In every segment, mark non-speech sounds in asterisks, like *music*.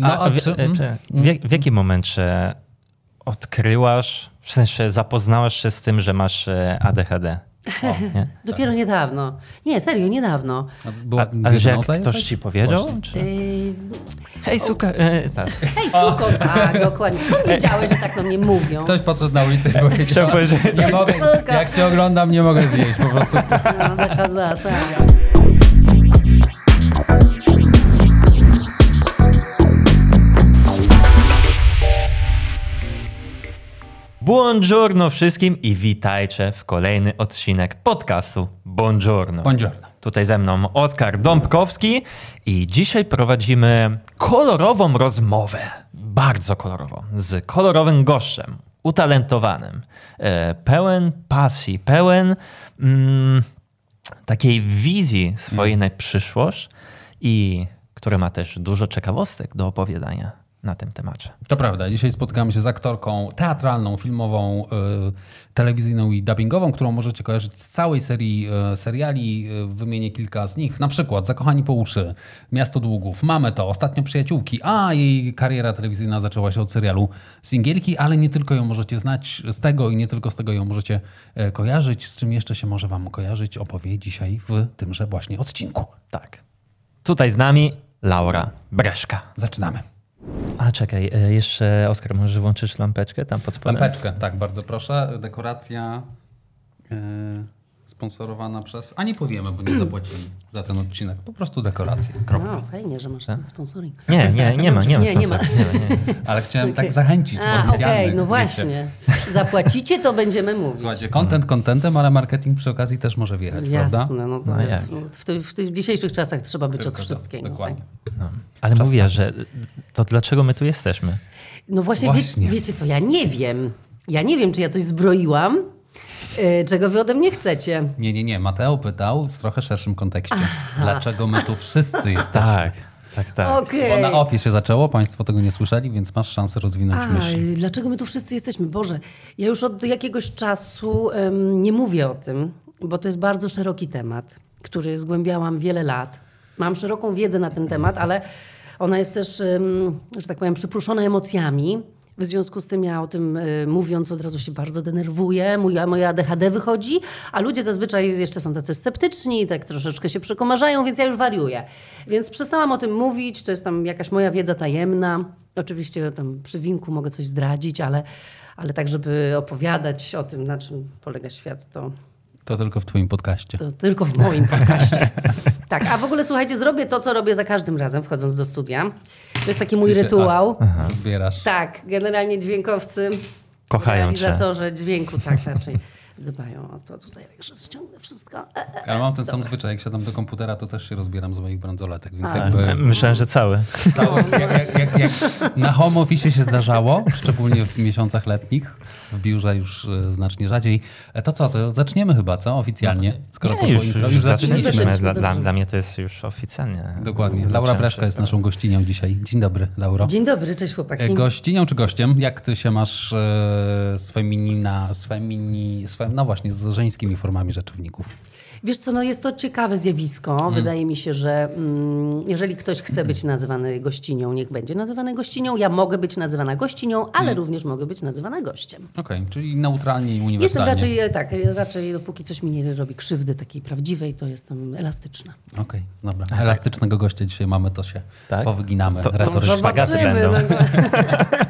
No, a a w, czy- mm, w, w jakim momencie odkryłaś, w sensie zapoznałaś się z tym, że masz e, ADHD? O, nie? *laughs* Dopiero niedawno. Nie, serio, niedawno. A Była A, ale że jak ktoś jakaś? ci powiedział? Czy... Yy, Hej, suka. E, tak. *laughs* hej, suko, tak, dokładnie. Skąd wiedziałeś, że tak do mnie mówią? Ktoś podszedł na ulicę i powiedział, nie mogę, jak cię oglądam, nie mogę zjeść po prostu. No, taka, za, tak. Buongiorno wszystkim i witajcie w kolejny odcinek podcastu Buongiorno. Buongiorno. Tutaj ze mną Oskar Dąbkowski i dzisiaj prowadzimy kolorową rozmowę, bardzo kolorową, z kolorowym gościem, utalentowanym, e, pełen pasji, pełen mm, takiej wizji swojej na przyszłość i który ma też dużo ciekawostek do opowiadania na tym temacie. To prawda. Dzisiaj spotkamy się z aktorką teatralną, filmową, y, telewizyjną i dubbingową, którą możecie kojarzyć z całej serii y, seriali. Y, wymienię kilka z nich. Na przykład Zakochani po uszy, Miasto Długów, Mamy to, Ostatnio Przyjaciółki, a jej kariera telewizyjna zaczęła się od serialu Singielki, ale nie tylko ją możecie znać z tego i nie tylko z tego ją możecie e, kojarzyć. Z czym jeszcze się może wam kojarzyć, opowie dzisiaj w tymże właśnie odcinku. Tak. Tutaj z nami Laura Breszka. Zaczynamy. A czekaj, e, jeszcze Oskar, możesz włączyć lampeczkę tam pod spodem? Lampeczkę, tak, bardzo proszę. Dekoracja yy, sponsorowana przez. A nie powiemy, bo nie zapłacili za ten odcinek. Po prostu dekoracja. Kropka. No, fajnie, że masz ten sponsoring. Nie, nie, nie ma, nie ma Nie, nie ma. Nie, nie. *laughs* Ale chciałem tak Okej. zachęcić. A, okej, oficjalnie, no wiecie. właśnie. Zapłacicie, to będziemy mówić. Słuchajcie, content contentem, ale marketing przy okazji też może wjechać, prawda? Jasne, no to No jest, w, tych, w tych dzisiejszych czasach trzeba być Tylko od to, wszystkiego. Dokładnie. Tak? No. Ale mówię, że to dlaczego my tu jesteśmy? No właśnie, Właśnie. Wie, wiecie co, ja nie wiem. Ja nie wiem, czy ja coś zbroiłam, czego wy ode mnie chcecie. Nie, nie, nie. Mateo pytał w trochę szerszym kontekście. Dlaczego my tu wszyscy *laughs* jesteśmy? Tak, tak, tak. Okej. Bo na ofie się zaczęło, Państwo tego nie słyszeli, więc masz szansę rozwinąć A, myśl. dlaczego my tu wszyscy jesteśmy? Boże, ja już od jakiegoś czasu em, nie mówię o tym, bo to jest bardzo szeroki temat, który zgłębiałam wiele lat. Mam szeroką wiedzę na ten temat, ale ona jest też, em, że tak powiem, przypruszona emocjami. W związku z tym ja o tym y, mówiąc od razu się bardzo denerwuję, moja, moja ADHD wychodzi, a ludzie zazwyczaj jeszcze są tacy sceptyczni, tak troszeczkę się przekomarzają, więc ja już wariuję. Więc przestałam o tym mówić, to jest tam jakaś moja wiedza tajemna. Oczywiście tam przy winku mogę coś zdradzić, ale, ale tak, żeby opowiadać o tym, na czym polega świat, to, To tylko w Twoim podcaście. to tylko w moim podcaście. *laughs* tak, a w ogóle słuchajcie, zrobię to, co robię za każdym razem wchodząc do studia. To jest taki mój Czyli się- rytuał. A, zbierasz. Tak, generalnie dźwiękowcy, Kochają cię. realizatorzy dźwięku tak raczej *laughs* dbają o to. Tutaj także ściągnę wszystko. E, e. Ale mam ten sam zwyczaj, jak siadam do komputera, to też się rozbieram z moich bransoletek, więc A. jakby Myślałem, że cały. cały, jak, jak, jak, jak na home office się zdarzało, szczególnie w miesiącach letnich, w biurze już e, znacznie rzadziej. E, To co, to zaczniemy chyba, co? Oficjalnie, skoro Nie, już, intro. już, Już zaczęliśmy. zaczęliśmy. Dla, dla, mnie to jest już oficjalnie. Dokładnie. Laura Breszka jest naszą gościnią dzisiaj. Dzień dobry, Lauro. Dzień dobry, cześć E, chłopaki. Gościnią czy gościem? Jak ty się masz e, z feminina, z femini, no właśnie, z żeńskimi formami rzeczowników? Wiesz co, no jest to ciekawe zjawisko. Mhm. Wydaje mi się, że mm, jeżeli ktoś chce być nazywany gościnią, niech będzie nazywany gościnią. Ja mogę być nazywana gościnią, ale Mhm. również mogę być nazywana gościem. Okej, czyli neutralnie i Jestem uniwersalnie. raczej, e, tak, e, raczej dopóki coś mi nie robi krzywdy takiej prawdziwej, to jestem elastyczna. Okej, dobra. Elastycznego gościa dzisiaj mamy, to się Tak? powyginamy. To- to- to retorycznie. szpagaty Zobaczymy, będą. no, *laughs*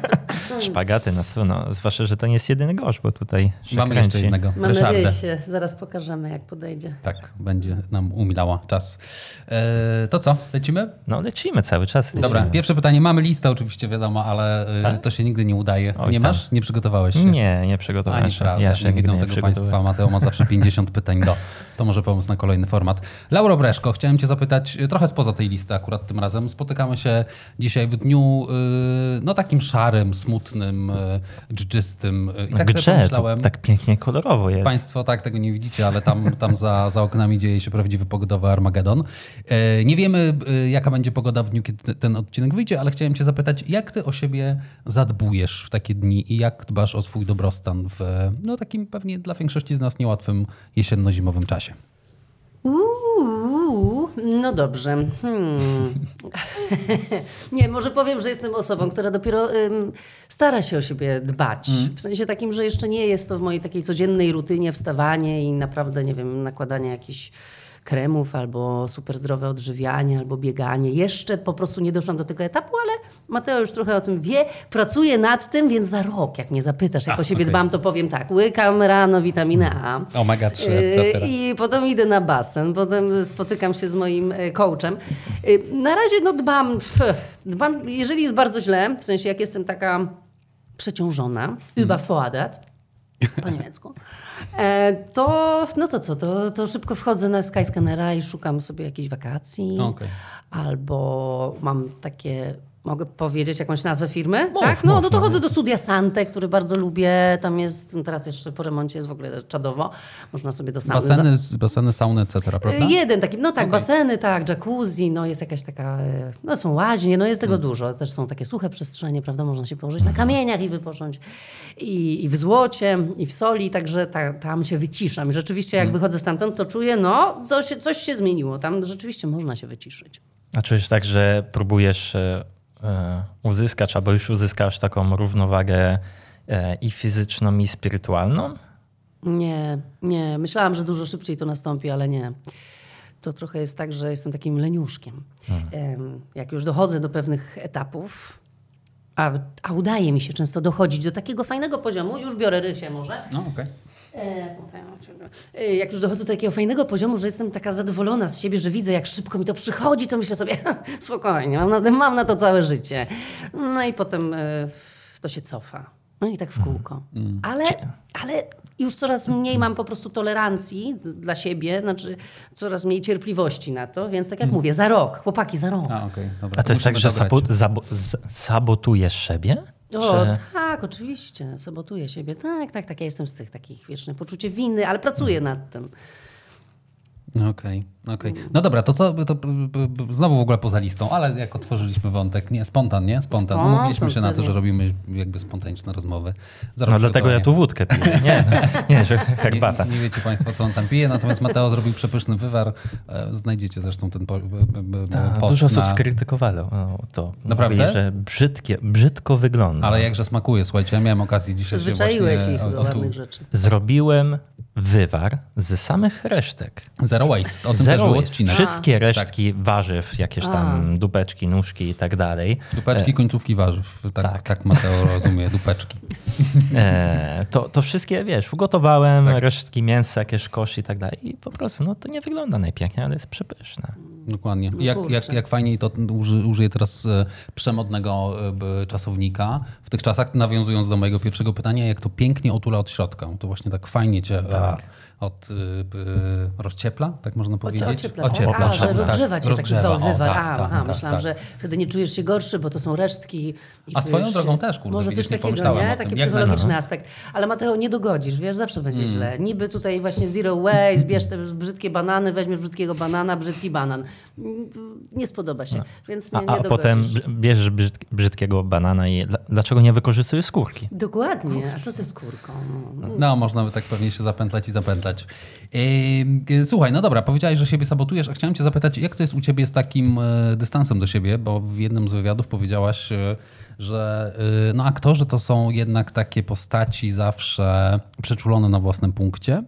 Szpagaty nasuną. Zwłaszcza, że to nie jest jedyny gość, bo tutaj Mamy kręci. jeszcze jednego, Mam nadzieję Ryszardę. się, zaraz pokażemy jak podejdzie. Tak, będzie nam umilała czas. E, to co, lecimy? No lecimy cały czas. Dobra, lecimy. pierwsze pytanie. Mamy listę oczywiście, wiadomo, ale e, Tak? to się nigdy nie udaje. Ty Oj, nie tam. masz? Nie przygotowałeś się? Nie, nie przygotowałem Ani się. prawda, Ja się nie widzą nie tego państwa. Mateo ma zawsze *laughs* 50 pytań do. To może pomóc na kolejny format. Lauro Breszko, chciałem cię zapytać e, trochę spoza tej listy akurat tym razem. Spotykamy się dzisiaj w dniu e, no takim szarym, smutnym, e, dżdżystym. I tak sobie Gdzie? pomyślałem... To tak pięknie kolorowo jest. Państwo tak tego nie widzicie, ale tam, tam za, za oknami dzieje się prawdziwy pogodowy Armagedon. Nie wiemy, jaka będzie pogoda w dniu, kiedy te- ten odcinek wyjdzie, ale chciałem Cię zapytać, jak Ty o siebie zadbujesz w takie dni i jak dbasz o swój dobrostan w no, takim pewnie dla większości z nas niełatwym jesienno-zimowym czasie? Uuu, No dobrze. Hmm. *laughs* nie, może powiem, że jestem osobą, która dopiero ym, stara się o siebie dbać. Mm. W sensie takim, że jeszcze nie jest to w mojej takiej codziennej rutynie wstawanie i naprawdę, nie wiem, nakładanie jakichś kremów, albo super zdrowe odżywianie, albo bieganie. Jeszcze po prostu nie doszłam do tego etapu, ale Mateo już trochę o tym wie. Pracuję nad tym, więc za rok, jak mnie zapytasz, jak A, o siebie okej. dbam, to powiem tak, łykam rano witaminę A. Omega 3, Yy, etc. I potem idę na basen, potem spotykam się z moim e, coachem. Yy, Na razie no dbam, dbam, jeżeli jest bardzo źle, w sensie jak jestem taka przeciążona, überfordert, po niemiecku, e, to no to co, to, to szybko wchodzę na Skyscannera i szukam sobie jakiejś wakacji. Okej. Albo mam takie. Mogę powiedzieć jakąś nazwę firmy? Mów, tak? No, mów, no to chodzę do studia Sante, który bardzo lubię. Tam jest, no teraz jeszcze po remoncie jest w ogóle czadowo. Można sobie do sauny. Baseny, baseny sauny, etc., za- prawda? Jeden taki, no tak, Okej. baseny, tak, jacuzzi, no jest jakaś taka, e, no są łaźnie, no jest tego Mm. dużo. Też są takie suche przestrzenie, prawda? Można się położyć na kamieniach i wypocząć. I, i w złocie, i w soli, także ta, tam się wyciszam. I rzeczywiście jak wychodzę stamtąd, to czuję, no, to się, coś się zmieniło. Tam rzeczywiście można się wyciszyć. A czujesz tak, że próbujesz e, e, uzyskać, albo już uzyskasz taką równowagę e, i fizyczną, i spirytualną? Nie, nie. Myślałam, że dużo szybciej to nastąpi, ale nie. To trochę jest tak, że jestem takim leniuszkiem. Em, Jak już dochodzę do pewnych etapów, a, a udaje mi się często dochodzić do takiego fajnego poziomu, już biorę rysie może. No, okej. E. E, Jak już dochodzę do takiego fajnego poziomu, że jestem taka zadowolona z siebie, że widzę, jak szybko mi to przychodzi, to myślę sobie, *laughs* spokojnie, mam na, mam na to całe życie. No i potem e, to się cofa. No i tak w kółko. Ale, ale już coraz mniej mam po prostu tolerancji dla siebie, znaczy coraz mniej cierpliwości na to, więc tak jak mówię, za rok, chłopaki, za rok. A, dobra. A to jest tak, że sabotujesz siebie? O, Że- tak, oczywiście, sabotuję siebie. Tak, tak, tak, ja jestem z tych takich wieczne poczucie winy, ale pracuję nad tym. Okej, okej. No dobra, to co, to znowu w ogóle poza listą, ale jak otworzyliśmy wątek, nie, spontan, nie? Spontan. Spontan, Umówiliśmy się na to, że robimy jakby spontaniczne rozmowy. No dlatego ja tu wódkę piję. *laughs* Nie, nie, że herbata. Nie, nie wiecie Państwo, co on tam pije, natomiast Mateo zrobił przepyszny wywar. E, Znajdziecie zresztą ten po, b, b, b, A, post dużo osób na... skrytykowało to. Naprawdę? Mówili, że brzydkie, brzydko wygląda. Ale jakże smakuje, słuchajcie, ja miałem okazję dzisiaj się właśnie... ich o- do o ładnych rzeczy. Zrobiłem wywar z samych resztek. Zero waste, o tym Zero odcinek. Wszystkie resztki warzyw, jakieś tam dupeczki, nóżki i tak dalej. Dupeczki, końcówki warzyw. Tak, tak. Tak. Mateo rozumie, dupeczki. *laughs* E, to, to wszystkie, wiesz, ugotowałem, Tak. resztki mięsa, jakieś kosz i tak dalej. I po prostu, no to nie wygląda najpiękniej, ale jest przepyszne. Dokładnie. No Jak, jak, jak fajniej to uży, użyję teraz e, przemodnego e, czasownika. W tych czasach, nawiązując do mojego pierwszego pytania, jak to pięknie otula od środka. To właśnie tak fajnie cię a, od y, b, rozciepla, tak można powiedzieć? Ociepla, Ociepla, tak? A, że przepraszam. rozgrzewa cię taki rozgrzewa. Tak, A, tak, aha, tak, myślałam, tak. że wtedy nie czujesz się gorszy, bo to są resztki. I A swoją drogą też, kurde, Może coś takiego, nie? Taki psychologiczny najbardziej. aspekt. Ale Mateo, nie dogodzisz, wiesz, zawsze będzie Mm. źle. Niby tutaj właśnie zero waste, bierz te brzydkie banany, weźmiesz brzydkiego banana, brzydki banan. Mm, Nie spodoba się, więc nie, A, nie a potem bierzesz brzyd, brzydkiego banana i dla- dlaczego nie wykorzystujesz skórki? Dokładnie. A co ze skórką? No, można by tak pewnie się zapętlać i zapętlać. Słuchaj, no dobra, powiedziałeś, że siebie sabotujesz, a chciałem cię zapytać, jak to jest u ciebie z takim e, dystansem do siebie, bo w jednym z wywiadów powiedziałaś, e, że e, no, aktorzy to są jednak takie postaci zawsze przeczulone na własnym punkcie,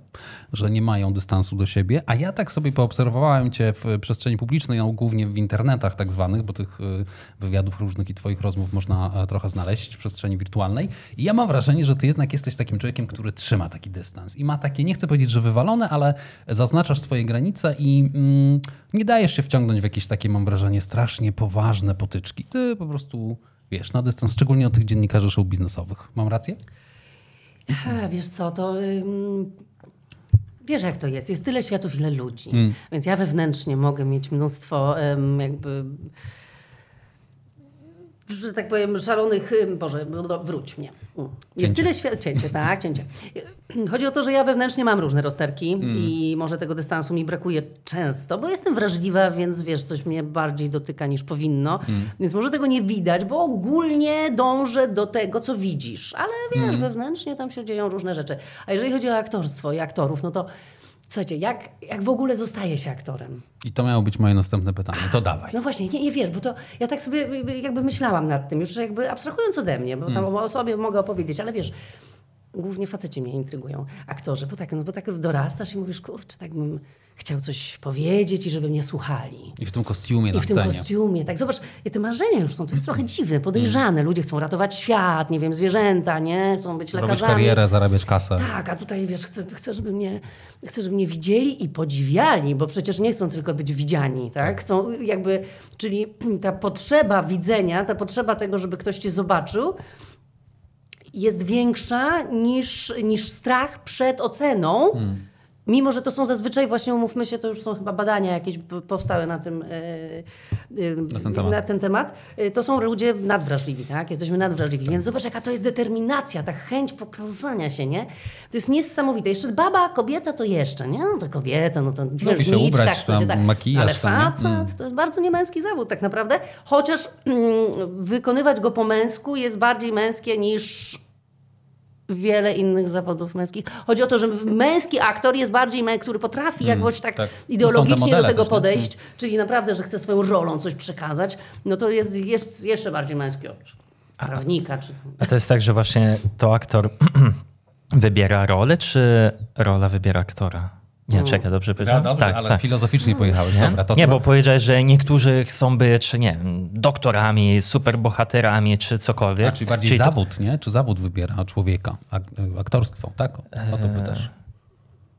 że nie mają dystansu do siebie, a ja tak sobie poobserwowałem cię w przestrzeni publicznej, no, głównie w internetach tak zwanych, bo tych e, wywiadów różnych i twoich rozmów można e, trochę znaleźć w przestrzeni wirtualnej i ja mam wrażenie, że ty jednak jesteś takim człowiekiem, który trzyma taki dystans i ma takie, nie chcę powiedzieć, że wywalone, ale zaznaczasz swoje granice i mm, nie dajesz się wciągnąć w jakieś takie, mam wrażenie, strasznie poważne potyczki. Ty po prostu, wiesz, na dystans, szczególnie od tych dziennikarzy show biznesowych. Mam rację? A, wiesz co, to... ym, Wiesz jak to jest, jest tyle światów, ile ludzi. Mm. Więc ja wewnętrznie mogę mieć mnóstwo ym, jakby że tak powiem, szalonych, Boże, no, wróć mnie. Jest Cięcie. tyle cięcie, tak, cięcie. Chodzi o to, że ja wewnętrznie mam różne rozterki Mm. i może tego dystansu mi brakuje często, bo jestem wrażliwa, więc wiesz, coś mnie bardziej dotyka niż powinno. Mm. Więc może tego nie widać, bo ogólnie dążę do tego, co widzisz, ale wiesz, Mm. wewnętrznie tam się dzieją różne rzeczy. A jeżeli chodzi o aktorstwo i aktorów, no to Słuchajcie, jak, jak w ogóle zostaje się aktorem? I to miało być moje następne pytanie. To dawaj. No właśnie, nie, nie wiesz, bo to ja tak sobie jakby myślałam nad tym, już jakby abstrahując ode mnie, bo tam o sobie mogę opowiedzieć, ale wiesz, głównie faceci mnie intrygują, aktorzy, bo tak, no bo tak dorastasz i mówisz, kurczę, tak bym chciał coś powiedzieć i żeby mnie słuchali. I w tym kostiumie I na w tym scenie. kostiumie, tak. Zobacz, te marzenia już są, to jest trochę dziwne, podejrzane. Ludzie chcą ratować świat, nie wiem, zwierzęta, nie? Chcą być Robić lekarzami. karierę, zarabiać kasę. Tak, a tutaj wiesz, chcę, chcę, żeby mnie, chcę, żeby mnie widzieli i podziwiali, bo przecież nie chcą tylko być widziani, tak? Chcą jakby, czyli ta potrzeba widzenia, ta potrzeba tego, żeby ktoś cię zobaczył, jest większa niż, niż strach przed oceną. Mimo, że to są zazwyczaj, właśnie umówmy się, to już są chyba badania jakieś powstały na tym, e, e, Na ten temat. na ten temat. E, To są ludzie nadwrażliwi, tak? Jesteśmy nadwrażliwi. Więc zobacz, jaka to jest determinacja, ta chęć pokazania się, nie? To jest niesamowite. Jeszcze baba, kobieta to jeszcze, nie? No to kobieta, no to Lubi się księżniczka, ubrać, chce się tam tak. makijaż Ale tam, facet Mm. to jest bardzo niemęski zawód tak naprawdę. Chociaż mm, wykonywać go po męsku jest bardziej męskie niż wiele innych zawodów męskich. Chodzi o to, że męski aktor jest bardziej który potrafi jakoś tak, tak. Te ideologicznie do tego też, nie? podejść, czyli naprawdę, że chce swoją rolą coś przekazać, no to jest, jest jeszcze bardziej męski od prawnika. Czy... A to jest tak, że właśnie to aktor *clears throat* wybiera rolę, czy rola wybiera aktora? Nie, czekaj, dobrze Ja, powiedziałem? dobrze, tak, ale tak. filozoficznie pojechałeś. Nie, Dobra, to nie bo powiedziałeś, że niektórzy chcą być, nie wiem, doktorami, superbohaterami, czy cokolwiek. A, czyli bardziej Czyli to- zawód, nie? Czy zawód wybiera człowieka? Ak aktorstwo, tak? O, to pytasz.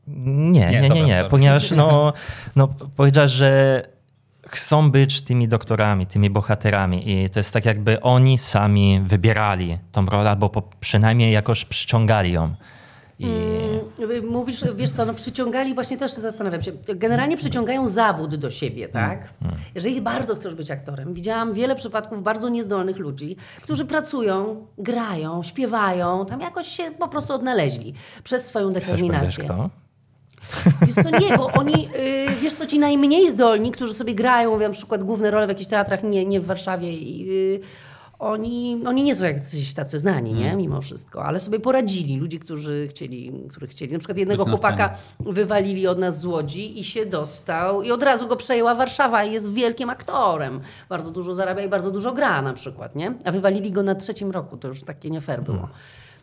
Nie, Nie, nie, nie, nie, ponieważ no, *laughs* no, powiedziałeś, że chcą być tymi doktorami, tymi bohaterami i to jest tak jakby oni sami wybierali tą rolę, albo po, przynajmniej jakoś przyciągali ją. I Mm, Mówisz, wiesz co, no przyciągali, właśnie też zastanawiam się, generalnie przyciągają zawód do siebie, tak? Jeżeli bardzo chcesz być aktorem, widziałam wiele przypadków bardzo niezdolnych ludzi, którzy pracują, grają, śpiewają, tam jakoś się po prostu odnaleźli przez swoją chcesz determinację. kto? Wiesz co, nie, bo oni, y, wiesz co, ci najmniej zdolni, którzy sobie grają, mówię, na przykład główne role w jakichś teatrach, nie, nie w Warszawie, i, y, oni, oni nie są jacyś tacy znani, nie, mimo wszystko, ale sobie poradzili. Ludzie, którzy chcieli, którzy chcieli. Na przykład jednego Być chłopaka wywalili od nas z Łodzi i się dostał i od razu go przejęła Warszawa i jest wielkim aktorem. Bardzo dużo zarabia i bardzo dużo gra na przykład, nie? A wywalili go na trzecim roku, to już takie nie fair było.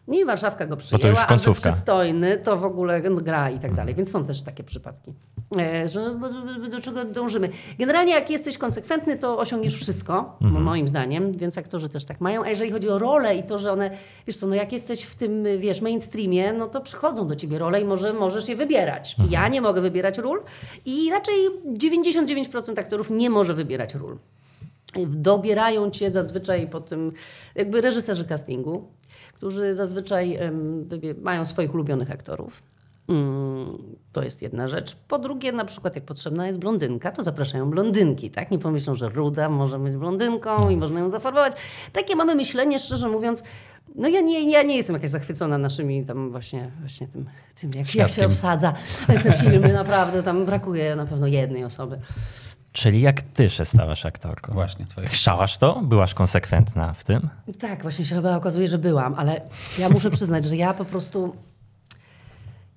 I Warszawka go to już przyjęła, a końcówka. przystojny, to w ogóle gra i tak dalej. Więc są też takie przypadki, e, że do, do czego dążymy. Generalnie jak jesteś konsekwentny, to osiągniesz wszystko, moim zdaniem, więc aktorzy też tak mają. A jeżeli chodzi o role i to, że one, wiesz co, no jak jesteś w tym, wiesz, mainstreamie, no to przychodzą do ciebie role i może możesz je wybierać. Ja nie mogę wybierać ról i raczej 99% aktorów nie może wybierać ról. Dobierają cię zazwyczaj po tym, jakby reżyserzy castingu, którzy zazwyczaj mają swoich ulubionych aktorów. Mm, To jest jedna rzecz. Po drugie, na przykład jak potrzebna jest blondynka, to zapraszają blondynki, tak? Nie pomyślą, że ruda może być blondynką i można ją zafarbować. Takie mamy myślenie, szczerze mówiąc. No ja nie, ja nie jestem jakaś zachwycona naszymi tam właśnie, właśnie tym, tym jak, jak się obsadza te filmy. Naprawdę tam brakuje na pewno jednej osoby. Czyli jak ty się stałaś aktorką? Właśnie, twoje. Chciałaś to? Byłaś konsekwentna w tym? Tak, właśnie się chyba okazuje, że byłam, ale ja muszę przyznać, że ja po prostu.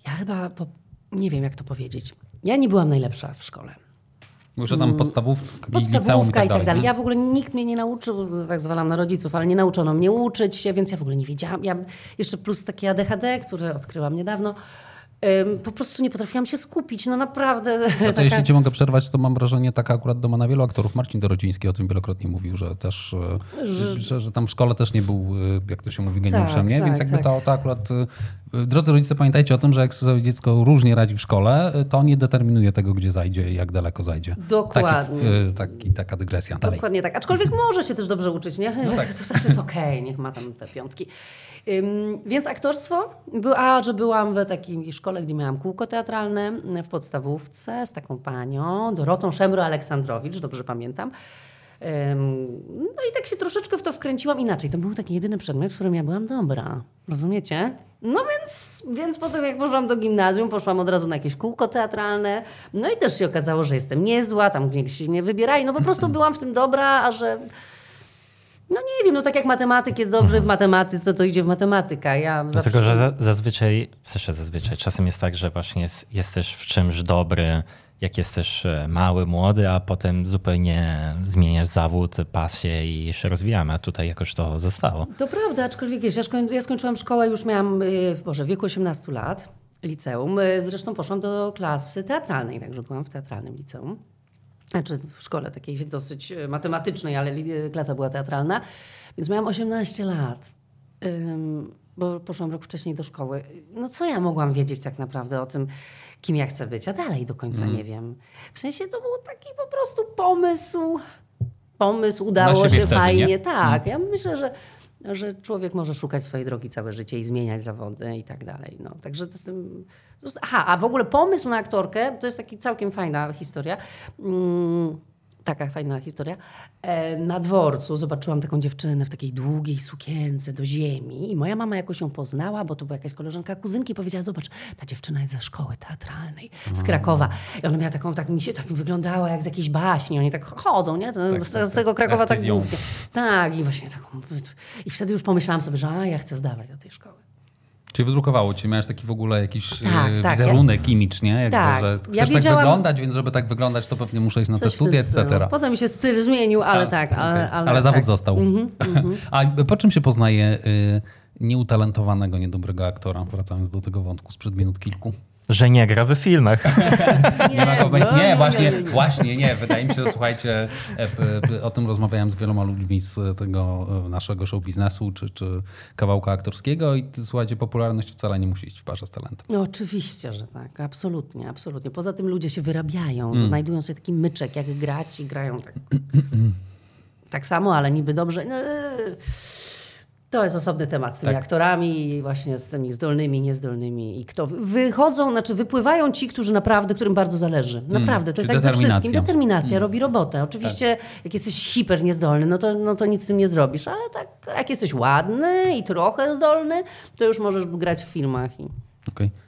Ja chyba. Po, nie wiem, jak to powiedzieć. Ja nie byłam najlepsza w szkole. Mówisz, że tam podstawówki, liceum i Podstawówka tak i tak dalej. dalej. nie? Ja w ogóle nikt mnie nie nauczył, tak zwalam na rodziców, ale nie nauczono mnie uczyć się, więc ja w ogóle nie wiedziałam. Ja, jeszcze plus takie ADHD, które odkryłam niedawno. Po prostu nie potrafiłam się skupić. No naprawdę. To taka- jeśli cię mogę przerwać, to mam wrażenie, taka akurat domena wielu aktorów. Marcin Dorociński o tym wielokrotnie mówił, że też, e, że, że tam w szkole też nie był, e, jak to się mówi, geniuszem, Tak, nie? tak, Więc jakby tak. to, to akurat... Drodzy rodzice, pamiętajcie o tym, że jak sobie dziecko różnie radzi w szkole, to nie determinuje tego, gdzie zajdzie i jak daleko zajdzie. Dokładnie. Taki, e, taki, taka dygresja. Dalej. Dokładnie tak. Aczkolwiek może się też dobrze uczyć, nie? No tak. *laughs* To też jest okej, niech ma tam te piątki. Ym, więc aktorstwo, a że byłam w takiej szkole, gdzie miałam kółko teatralne w podstawówce z taką panią, Dorotą Szemro-Aleksandrowicz, dobrze pamiętam. No i tak się troszeczkę w to wkręciłam inaczej. To był taki jedyny przedmiot, w którym ja byłam dobra. Rozumiecie? No więc, więc potem jak poszłam do gimnazjum, poszłam od razu na jakieś kółko teatralne. No i też się okazało, że jestem niezła, tam gdzieś mnie wybierali. No po prostu *clears throat* byłam w tym dobra, a że No nie wiem, no tak jak matematyk jest dobry w matematyce, to idzie w matematyka. Ja Dlatego, zawsze... że za, zazwyczaj, sensie zazwyczaj, czasem jest tak, że właśnie jest, jesteś w czymś dobry, jak jesteś e, mały, młody, a potem zupełnie zmieniasz zawód, pasję i się rozwijamy, a tutaj jakoś to zostało. To prawda, aczkolwiek wiesz, ja, skończyłam szkołę, już miałam, y, Boże, w wieku 18 lat, liceum. Y, Zresztą poszłam do klasy teatralnej, także byłam w teatralnym liceum. Znaczy w szkole takiej dosyć matematycznej, ale klasa była teatralna. Więc miałam 18 lat. Bo poszłam rok wcześniej do szkoły. No co ja mogłam wiedzieć tak naprawdę o tym, kim ja chcę być, a dalej do końca Mm. nie wiem. W sensie to był taki po prostu pomysł. Pomysł, udało się wtedy, fajnie. nie? Tak, ja myślę, że, że człowiek może szukać swojej drogi całe życie i zmieniać zawody i tak dalej. No, także to jest tym... To jest, aha, a w ogóle pomysł na aktorkę to jest taki całkiem fajna historia. Mm, taka fajna historia. E, na dworcu zobaczyłam taką dziewczynę w takiej długiej sukience do ziemi i moja mama jakoś ją poznała, bo to była jakaś koleżanka kuzynki i powiedziała, zobacz, ta dziewczyna jest ze szkoły teatralnej z Krakowa. I ona miała taką, tak mi się tak wyglądała jak z jakiejś baśni. Oni tak chodzą, nie? Tak, z, tak, z tego tak. Krakowa Jak ty tak głównie. Tak, i właśnie taką... I wtedy już pomyślałam sobie, że a, ja chcę zdawać do tej szkoły. Czyli wydrukowało cię, miałeś taki w ogóle jakiś Tak, e, tak, wizerunek, imidż, nie? Jakby, Tak. że Ja chcesz tak wiedziałam- wyglądać, więc żeby tak wyglądać, to pewnie muszę iść na te studia, etc. Potem się styl zmienił, ale tak. okej. Ale, ale, ale zawód tak. został. *laughs* A po czym się poznaje y, nieutalentowanego, niedobrego aktora, wracając do tego wątku sprzed minut kilku? Że nie gra w filmach. *laughs* Nie, go, no, nie, no, właśnie, no. właśnie nie. Wydaje mi się, że słuchajcie, e, o tym rozmawiałem z wieloma ludźmi z tego e, naszego show biznesu czy, czy kawałka aktorskiego i słuchajcie, popularność wcale nie musi iść w parze z talentem. No, oczywiście, że tak. Absolutnie, absolutnie. Poza tym ludzie się wyrabiają. Mm. Znajdują sobie taki myczek, jak grać i grają tak, *clears throat* tak samo, ale niby dobrze. No, to jest osobny temat z tymi Tak. aktorami i właśnie z tymi zdolnymi, niezdolnymi. I kto wychodzą, znaczy wypływają ci, którzy naprawdę, którym bardzo zależy. Naprawdę, to czyli jest jak ze wszystkim. determinacja. Mm. Robi robotę. Oczywiście jak jesteś hiper niezdolny, no to, no to nic z tym nie zrobisz, ale tak jak jesteś ładny i trochę zdolny, to już możesz grać w filmach. I... Okej. Słuchaj,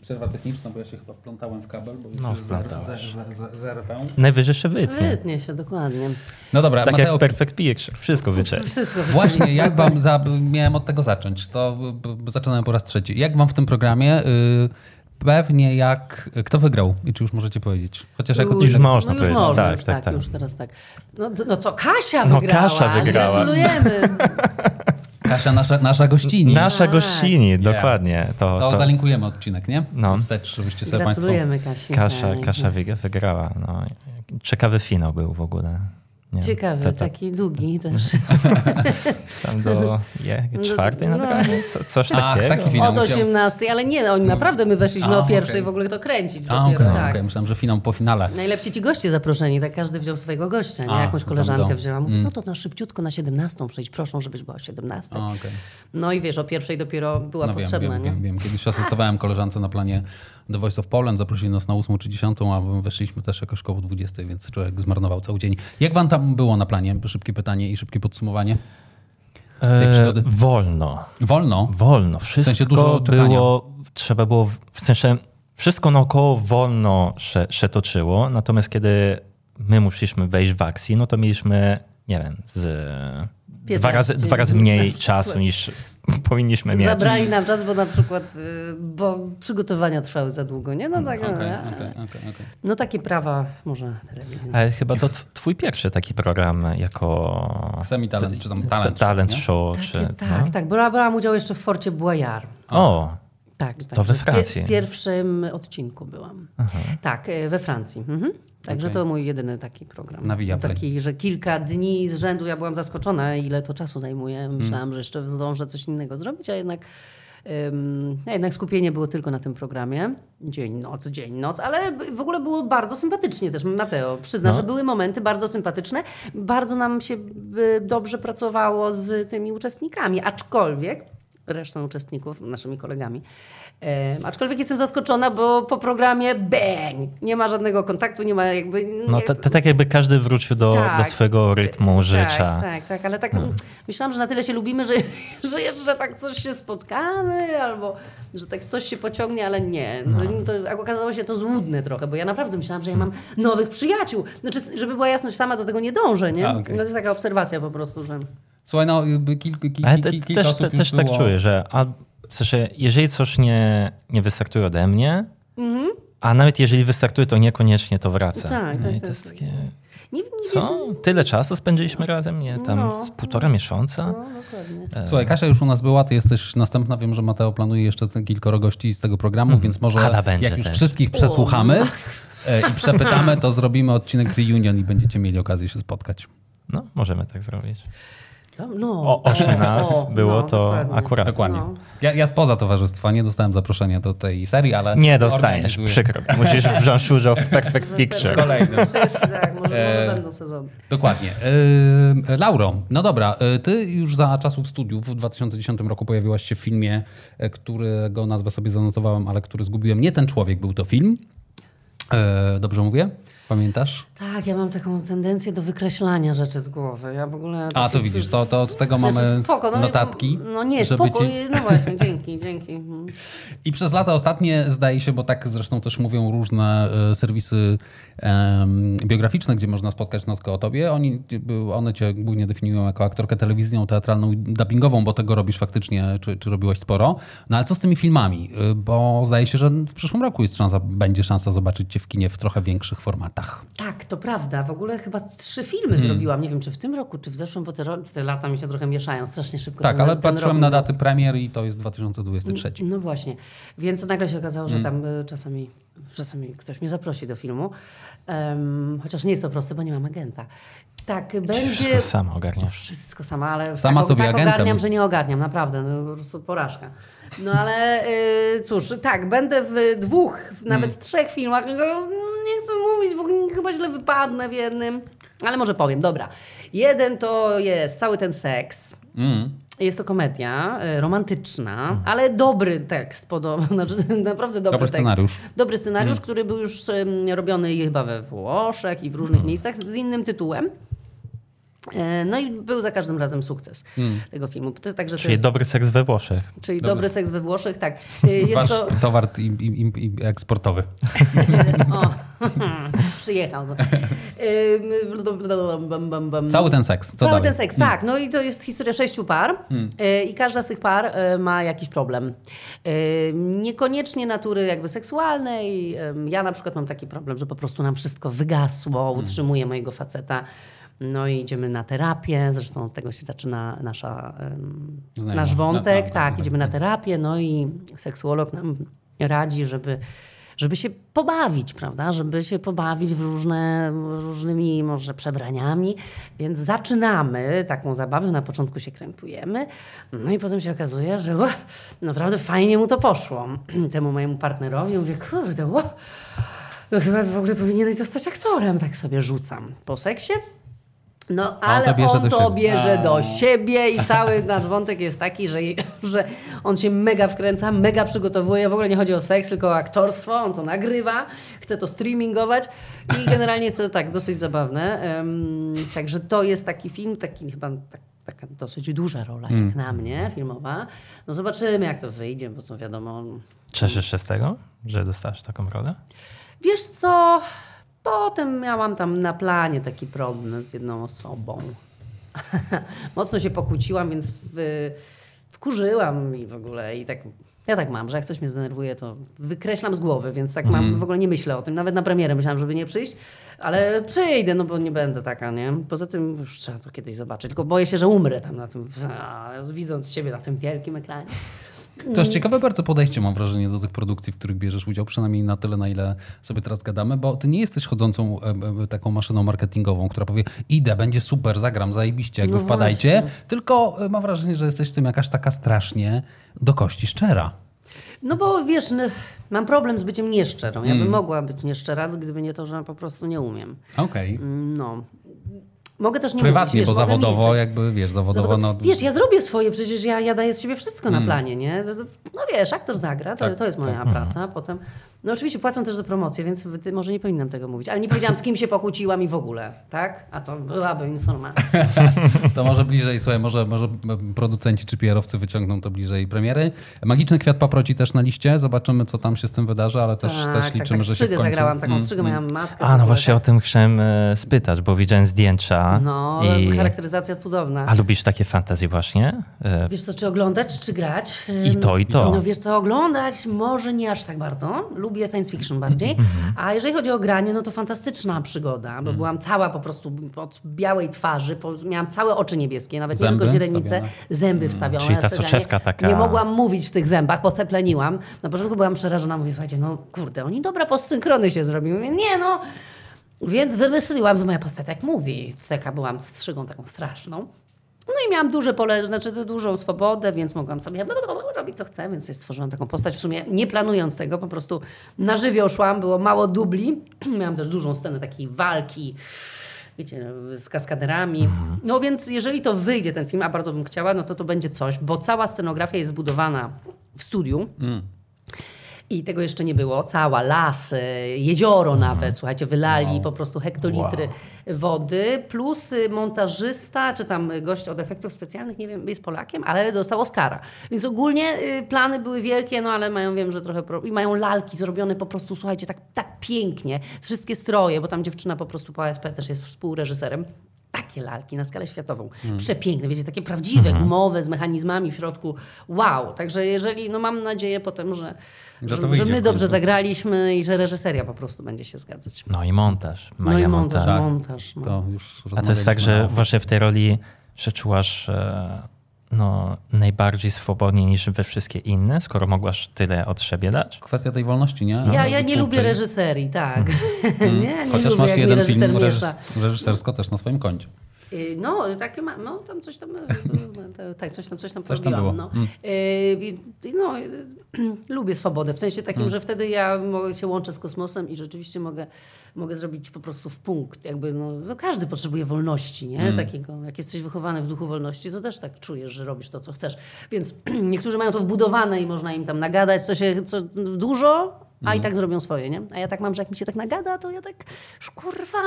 przerwa techniczna, bo ja się chyba wplątałem w kabel, bo już No, zer, wplątałeś. zer, zer, zerwę. Najwyżej się wytnie. Wytnie się, dokładnie. No dobra, Tak jak Mateo, w Perfect Picture. Wszystko wycie. Wszystko Właśnie, jak wam, za, miałem od tego zacząć, to zaczynałem po raz trzeci. Jak wam w tym programie, y, pewnie jak, kto wygrał i czy już możecie powiedzieć? Chociaż jako Już Już można no już powiedzieć. można, tak, już tak, tak, tak. już teraz tak. No, no co, Kasia No, wygrała. Kasia wygrała. Gratulujemy. *laughs* Kasia, nasza, nasza gościni. Nasza Tak. gościni, Yeah. dokładnie. To, To to zalinkujemy odcinek, nie? No. Wstecz, żebyście sobie Państwo... Gratulujemy Kasi. Kasza, Tak. Kasza wyg- wygrała. No. Ciekawy finał był w ogóle. Nie, Ciekawy, to- to- taki długi też. *laughs* Tam do je, *laughs* czwartej No. nad ranem? Co, coś Ach, takiego. taki finał. Od 18, ale nie, no, oni naprawdę my weszliśmy A, o pierwszej okej. w ogóle to kręcić A, dopiero, okej, tak. okej. Myślałem, że finał po finale. Najlepsi ci goście zaproszeni, tak każdy wziął swojego gościa, nie? A, Jakąś tam koleżankę do- wzięła. Mówi, mm. no to na szybciutko na 17 przyjdź, proszę, żebyś była o 17. A, okej. No i wiesz, o pierwszej dopiero była No potrzebna, wiem, nie? wiem, wiem. Kiedyś asystowałem koleżance na planie The Voice of Poland, zaprosili nas na 8 czy 10, a weszliśmy też jakoś koło 20, więc człowiek zmarnował cały dzień. Jak wam tam było na planie? Szybkie pytanie i szybkie podsumowanie. tej E, przygody? wolno. Wolno. Wolno. Wszystko sensie dużo czekania. było, trzeba było, w- w sensie wszystko naokoło wolno się, się toczyło, natomiast kiedy my musieliśmy wejść w akcję, no to mieliśmy, nie wiem, z dwa razy, 15 dwa razy minut na mniej *laughs* czasu niż *laughs* powinniśmy mieć. Zabrali nam czas, bo na przykład, y, bo przygotowania trwały za długo, nie? No tak, Okej, no, okej, okej, okej. no takie prawa może telewizji. Ale chyba to tw- twój pierwszy taki program jako Semi-talent, czy tam ta- talent. talent nie? show. Takie, czy, tak, no? tak. Brałam, brałam udział jeszcze w Forcie Boyard. O, Tak, To tak, we że w pie- Francji. W pierwszym odcinku byłam. Tak, e, we Francji. Mhm. Także Okej. to mój jedyny taki program. Taki, że kilka dni z rzędu ja byłam zaskoczona, ile to czasu zajmuje. Myślałam, że jeszcze zdążę coś innego zrobić, a jednak, ym, a jednak skupienie było tylko na tym programie. Dzień, noc, dzień, noc, ale w ogóle było bardzo sympatycznie też, Mateo. Przyzna, No. że były momenty bardzo sympatyczne. Bardzo nam się y, dobrze pracowało z tymi uczestnikami, aczkolwiek resztą uczestników, naszymi kolegami. Em, aczkolwiek jestem zaskoczona, bo po programie bang! Nie ma żadnego kontaktu, nie ma jakby... no to, to tak jakby każdy wrócił do, Tak. do swojego rytmu życia. Tak, tak, tak, ale tak myślałam, że na tyle się lubimy, że, *laughs* że jeszcze tak coś się spotkamy, albo że tak coś się pociągnie, ale nie. To, to, jak okazało się to złudne trochę, bo ja naprawdę myślałam, że ja mam nowych przyjaciół. Znaczy, żeby była jasność, sama do tego nie dążę, nie? A, okej. No to jest taka obserwacja po prostu, że... Słuchaj, no jakby kilku, kil, Ale te, kil, kilka też, osób te, już też tak czuję, że a, w sensie, jeżeli coś nie, nie wystartuje ode mnie, Mhm. a nawet jeżeli wystartuje, to niekoniecznie to wraca. Tak, No tak, i to tak, jest tak. takie, Nie, nie wiesz, co? Tyle czasu spędziliśmy razem? Nie, tam No. z półtora miesiąca? no, dokładnie. Słuchaj, Kasia już u nas była, ty jesteś następna. Wiem, że Mateo planuje jeszcze kilkoro gości z tego programu, więc może Ada będzie jak już też. wszystkich przesłuchamy *laughs* e, i przepytamy, to zrobimy odcinek reunion i będziecie mieli okazję się spotkać. No, możemy tak zrobić. No, O, ośmiu *laughs* nas o, było, no, to dokładnie. akurat. Dokładnie. No. Ja, ja spoza towarzystwa nie dostałem zaproszenia do tej serii, ale... Nie dostaniesz, przykro. Musisz wziąć udział w Perfect Picture. Kolejny. Tak, może, może E, będą sezony. Dokładnie. Yy, Lauro, no dobra, yy, ty już za czasów studiów w 2010 roku pojawiłaś się w filmie, którego nazwę sobie zanotowałem, ale który zgubiłem. Nie ten człowiek był to film. Yy, dobrze mówię? Pamiętasz? Tak, ja mam taką tendencję do wykreślania rzeczy z głowy. Ja w ogóle... A, to widzisz, to, to od tego Znaczy, mamy spoko, no, notatki. No nie, żeby spoko. ci- No właśnie, dzięki, dzięki. *laughs* I przez lata ostatnie zdaje się, bo tak zresztą też mówią różne e, serwisy em, biograficzne, gdzie można spotkać notkę o tobie. Oni, one cię głównie definiują jako aktorkę telewizyjną, teatralną i dubbingową, bo tego robisz faktycznie, czy, czy robiłaś sporo. No ale co z tymi filmami? Y, Bo zdaje się, że w przyszłym roku jest szansa, będzie szansa zobaczyć cię w kinie w trochę większych formatach. Tak, to prawda. W ogóle chyba trzy filmy Hmm. zrobiłam. Nie wiem, czy w tym roku, czy w zeszłym, bo te, te lata mi się trochę mieszają. Strasznie szybko. Tak, ten, ale ten patrzyłem rok na daty premier i to jest 2023. No właśnie. Więc nagle się okazało, że Hmm. tam y, czasami, czasami ktoś mnie zaprosi do filmu. Em, chociaż nie jest to proste, bo nie mam agenta. Tak, będzie... Wszystko sama ogarniasz. Wszystko sama, ale Sama tak, sobie tak agentem. ogarniam, że nie ogarniam, naprawdę, no, po prostu porażka. No ale y, cóż, tak, będę w dwóch, nawet Hmm. trzech filmach, tylko nie chcę mówić, bo chyba źle wypadnę w jednym, ale może powiem, dobra. Jeden to jest cały ten seks, Mm. jest to komedia y, romantyczna, ale dobry tekst, podobno, *laughs* znaczy naprawdę dobry, Dobry tekst. scenariusz. Dobry scenariusz, który był już robiony chyba we Włoszech i w różnych miejscach z innym tytułem. E, No i był za każdym razem sukces tego filmu. Także Czyli jest, dobry seks we Włoszych. czyli Dobry. dobry seks we Włoszych, tak. E, Jest Wasz to, towar i, i, i, i eksportowy. *laughs* o, *laughs* przyjechał. Cały ten seks. Cały dalej? ten seks, tak. No i to jest historia sześciu par e, i każda z tych par ma jakiś problem. Niekoniecznie natury jakby seksualnej. Ja na przykład mam taki problem, że po prostu nam wszystko wygasło, utrzymuję mojego faceta. No i idziemy na terapię, zresztą od tego się zaczyna nasza, nasz wątek. No, tak, tak, idziemy na terapię, no i seksuolog nam radzi, żeby, żeby się pobawić, prawda? Żeby się pobawić w różne, różnymi może przebraniami. Więc zaczynamy taką zabawę, na początku się krępujemy, no i potem się okazuje, że naprawdę fajnie mu to poszło. *clears throat* Temu mojemu partnerowi mówię, kurde, no chyba w ogóle powinieneś zostać aktorem, tak sobie rzucam. Po seksie no, ale to bierze on do to siebie. bierze A. do siebie i cały *laughs* nasz wątek jest taki, że, że on się mega wkręca, mega przygotowuje. W ogóle nie chodzi o seks, tylko o aktorstwo. On to nagrywa, chce to streamingować i *laughs* generalnie jest to tak dosyć zabawne. Em, także to jest taki film, taki chyba tak, taka dosyć duża rola Mm. jak na mnie, filmowa. No zobaczymy jak to wyjdzie, bo to wiadomo, Cieszysz się z tego, że dostałeś taką rolę? Wiesz co? Potem miałam tam na planie taki problem z jedną osobą. *laughs* Mocno się pokłóciłam, więc w, wkurzyłam i w ogóle i tak. Ja tak mam, że jak coś mnie zdenerwuje, to wykreślam z głowy, więc tak mam, w ogóle nie myślę o tym. Nawet na premierę myślałam, żeby nie przyjść, ale przyjdę, no bo nie będę taka, nie? Poza tym już trzeba to kiedyś zobaczyć. Tylko boję się, że umrę tam na tym, a, widząc siebie na tym wielkim ekranie. To jest ciekawe bardzo podejście, mam wrażenie, do tych produkcji, w których bierzesz udział, przynajmniej na tyle, na ile sobie teraz gadamy, bo ty nie jesteś chodzącą taką maszyną marketingową, która powie idę, będzie super, zagram, zajebiście, jakby No wpadajcie, tylko e, mam wrażenie, że jesteś w tym jakaś taka strasznie do kości szczera. No bo wiesz, no, mam problem z byciem nieszczerą. Ja bym Mm. mogła być nieszczera, gdyby nie to, że po prostu nie umiem. Okej. No. Mogę też nie Prywatnie, mówić, bo wiesz, mogę zawodowo, jakby wiesz, zawodowo, Zawodowo- no... Wiesz, ja zrobię swoje, przecież ja, ja daję z siebie wszystko Mm. na planie, nie? To- to- No wiesz, aktor zagra, to, Tak, to jest moja praca. Potem, no oczywiście płacą też za promocję, więc ty, może nie powinnam tego mówić. Ale nie powiedziałam, z kim się pokłóciłam i w ogóle, tak? A to byłaby informacja. *laughs* To może bliżej, słuchaj, może, może producenci czy PR-owcy wyciągną to bliżej premiery. Magiczny Kwiat Paproci też na liście. Zobaczymy, co tam się z tym wydarzy, ale też, tak, też tak, liczymy, tak, że się w końcu... zagrałam, taką Mm, strzygę, miałam maskę. w A, no właśnie tak. o tym chciałem e, spytać, bo widziałem zdjęcia. No, i... charakteryzacja cudowna. A lubisz takie fantazje właśnie? E, Wiesz co, czy oglądać, czy grać? I to, i to. No wiesz co, oglądać może nie aż tak bardzo. Lubię science fiction bardziej. A jeżeli chodzi o granie, no to fantastyczna przygoda, bo byłam cała po prostu od białej twarzy, miałam całe oczy niebieskie, nawet Zęby nie tylko źrenice, wstawione? zęby wstawione. Czyli ta soczewka nie, taka- Nie mogłam mówić w tych zębach, potepleniłam. Na początku byłam przerażona, mówię, słuchajcie, no kurde, oni dobra postsynchrony się zrobiły. Mówię, nie no... Więc wymyśliłam, że moja postać tak mówi. Taka byłam strzygą taką straszną. No i miałam duże pole, znaczy dużą swobodę, więc mogłam sobie robić co chcę, więc stworzyłam taką postać. W sumie nie planując tego, po prostu na żywioł szłam, było mało dubli. *clears throat* miałam też dużą scenę takiej walki, wiecie, z kaskaderami. No więc jeżeli to wyjdzie ten film, a bardzo bym chciała, no to to będzie coś, bo cała scenografia jest zbudowana w studiu. I tego jeszcze nie było. Cała, lasy, jezioro nawet, słuchajcie, wylali po prostu hektolitry wody, plus y, montażysta, czy tam gość od efektów specjalnych, nie wiem, jest Polakiem, ale dostał Oscara. Więc ogólnie y, plany były wielkie, no ale mają, wiem, że trochę... Pro... I mają lalki zrobione po prostu, słuchajcie, tak, tak pięknie. Wszystkie stroje, bo tam dziewczyna po prostu po ASP też jest współreżyserem. Takie lalki na skalę światową. Przepiękne, wiecie, takie prawdziwe, gumowe, z mechanizmami w środku. Wow. Także jeżeli, no mam nadzieję potem, że, Że że, to że my dobrze zagraliśmy i że reżyseria po prostu będzie się zgadzać. No i montaż. No Mega i montaż, montaż. montaż. No. To już A to jest tak, że właśnie w tej roli się czułaś e, no, najbardziej swobodnie niż we wszystkie inne, skoro mogłaś tyle od siebie dać? Kwestia tej wolności, nie? Ja, ja nie lubię reżyserii, tak. *laughs* nie, nie Chociaż lubię, masz jeden reżyser film miesza. reżys- reżysersko też na swoim koncie. Y, No, takie ma, no tam coś tam, tak, coś tam, coś tam Coś tam porobiłam. No, Y, no *clears throat* y, lubię swobodę, w sensie takim, że wtedy ja mogę się łączę z kosmosem i rzeczywiście mogę, mogę zrobić po prostu w punkt, jakby, no, no każdy potrzebuje wolności, nie? Takiego, jak jesteś wychowany w duchu wolności, to też tak czujesz, że robisz to, co chcesz. Więc *clears throat* niektórzy mają to wbudowane i można im tam nagadać, co się, co dużo, a i tak zrobią swoje, nie? A ja tak mam, że jak mi się tak nagada, to ja tak, kurwa,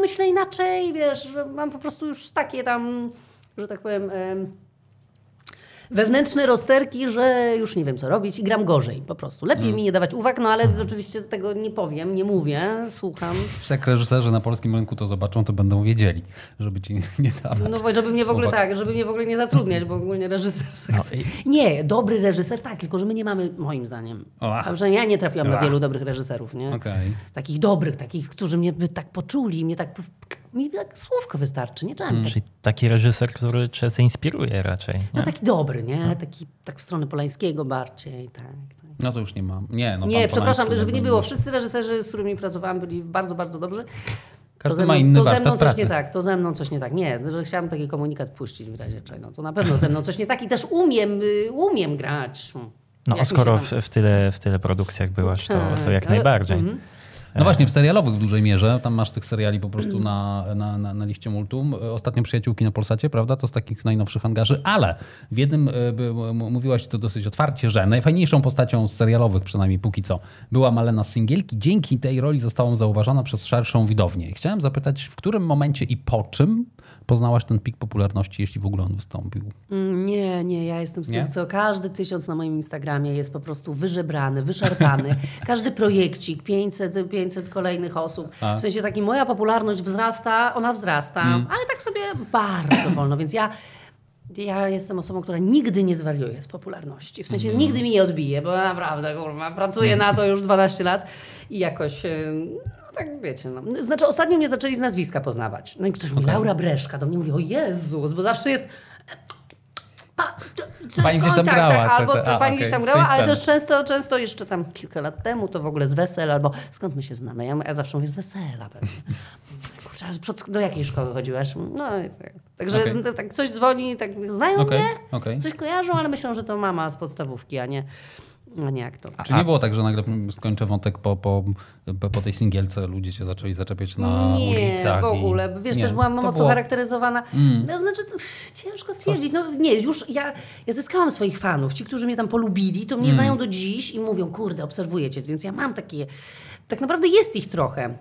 myślę inaczej, wiesz, mam po prostu już takie tam, że tak powiem, em, wewnętrzne rozterki, że już nie wiem, co robić i gram gorzej po prostu. Lepiej mi nie dawać uwag, no ale oczywiście tego nie powiem, nie mówię, słucham. Jak reżyserzy na polskim rynku to zobaczą, to będą wiedzieli, żeby ci *laughs* nie dawać. No bo żeby mnie w ogóle Uwag. tak, żeby mnie w ogóle nie zatrudniać, bo ogólnie reżyser... No Nie, dobry reżyser tak, tylko że my nie mamy, moim zdaniem, a przynajmniej ja nie trafiłam na wielu dobrych reżyserów, nie? Okej. Takich dobrych, takich, którzy mnie by tak poczuli, mnie tak, mi tak słówko wystarczy, nie trzeba tak Czyli taki reżyser, który cię zainspiruje raczej. Nie? No taki dobry, nie? Taki tak w stronę Polańskiego bardziej, tak. tak. No to już nie mam. Nie, no nie, przepraszam, Polański żeby nie było. Wszyscy reżyserzy, z którymi pracowałam, byli bardzo, bardzo dobrzy. Każdy to ze ma mną, inny to ze mną coś pracy. nie tak, to ze mną coś nie tak. Nie, że chciałam taki komunikat puścić w razie czego. To na pewno ze mną coś nie tak i też umiem, y, umiem grać. No Jak skoro tam- w, w, tyle, w tyle produkcjach byłaś, to, to jak *laughs* Tak, ale- najbardziej. No właśnie, w serialowych w dużej mierze. Tam masz tych seriali po prostu na, na, na, na liście multum. Ostatnio Przyjaciółki na Polsacie, prawda? To z takich najnowszych angaży, ale w jednym m- mówiłaś to dosyć otwarcie, że najfajniejszą postacią z serialowych, przynajmniej póki co, była Malena Singielki. Dzięki tej roli została zauważona przez szerszą widownię. I Chciałem zapytać, w którym momencie i po czym poznałaś ten pik popularności, jeśli w ogóle on wystąpił? Mm, Nie, nie, ja jestem z Nie? tych, co każdy tysiąc na moim Instagramie jest po prostu wyżebrany, wyszarpany. *laughs* każdy projekcik, 500, 500 kolejnych osób. W sensie taki moja popularność wzrasta, ona wzrasta, ale tak sobie bardzo wolno, więc ja ja jestem osobą, która nigdy nie zwariuje z popularności. W sensie nigdy mi nie odbije, bo naprawdę, kurwa, pracuję na to już 12 lat i jakoś, tak wiecie, no. Znaczy ostatnio mnie zaczęli z nazwiska poznawać. No i ktoś mówi, Laura Breszka, do mnie mówi, o Jezus, bo zawsze jest... Pa, to, to Pani gdzieś tam tak, grała, Tak, albo to- to a, pani gdzieś tam grała, ale też często, często jeszcze tam kilka lat temu to w ogóle z wesel, albo skąd my się znamy? Ja, ja zawsze mówię z wesela pewnie. *laughs* Kurczę, do jakiej szkoły chodziłaś? No i tak. Także z- tak coś dzwoni, tak znają Okej, mnie, coś kojarzą, ale myślą, że to mama z podstawówki, a nie, a nie aktor. Czy nie było tak, że nagle skończę wątek po, po, po, tej singielce, ludzie cię zaczęli zaczepiać na nie, ulicach? w ogóle. I... Wiesz, nie, też byłam mocno było- charakteryzowana. No, znaczy, ciężko stwierdzić. No nie, już ja, ja zyskałam swoich fanów. Ci, którzy mnie tam polubili, to mnie znają do dziś i mówią, kurde, obserwuję cię. Więc ja mam takie... Tak naprawdę jest ich trochę.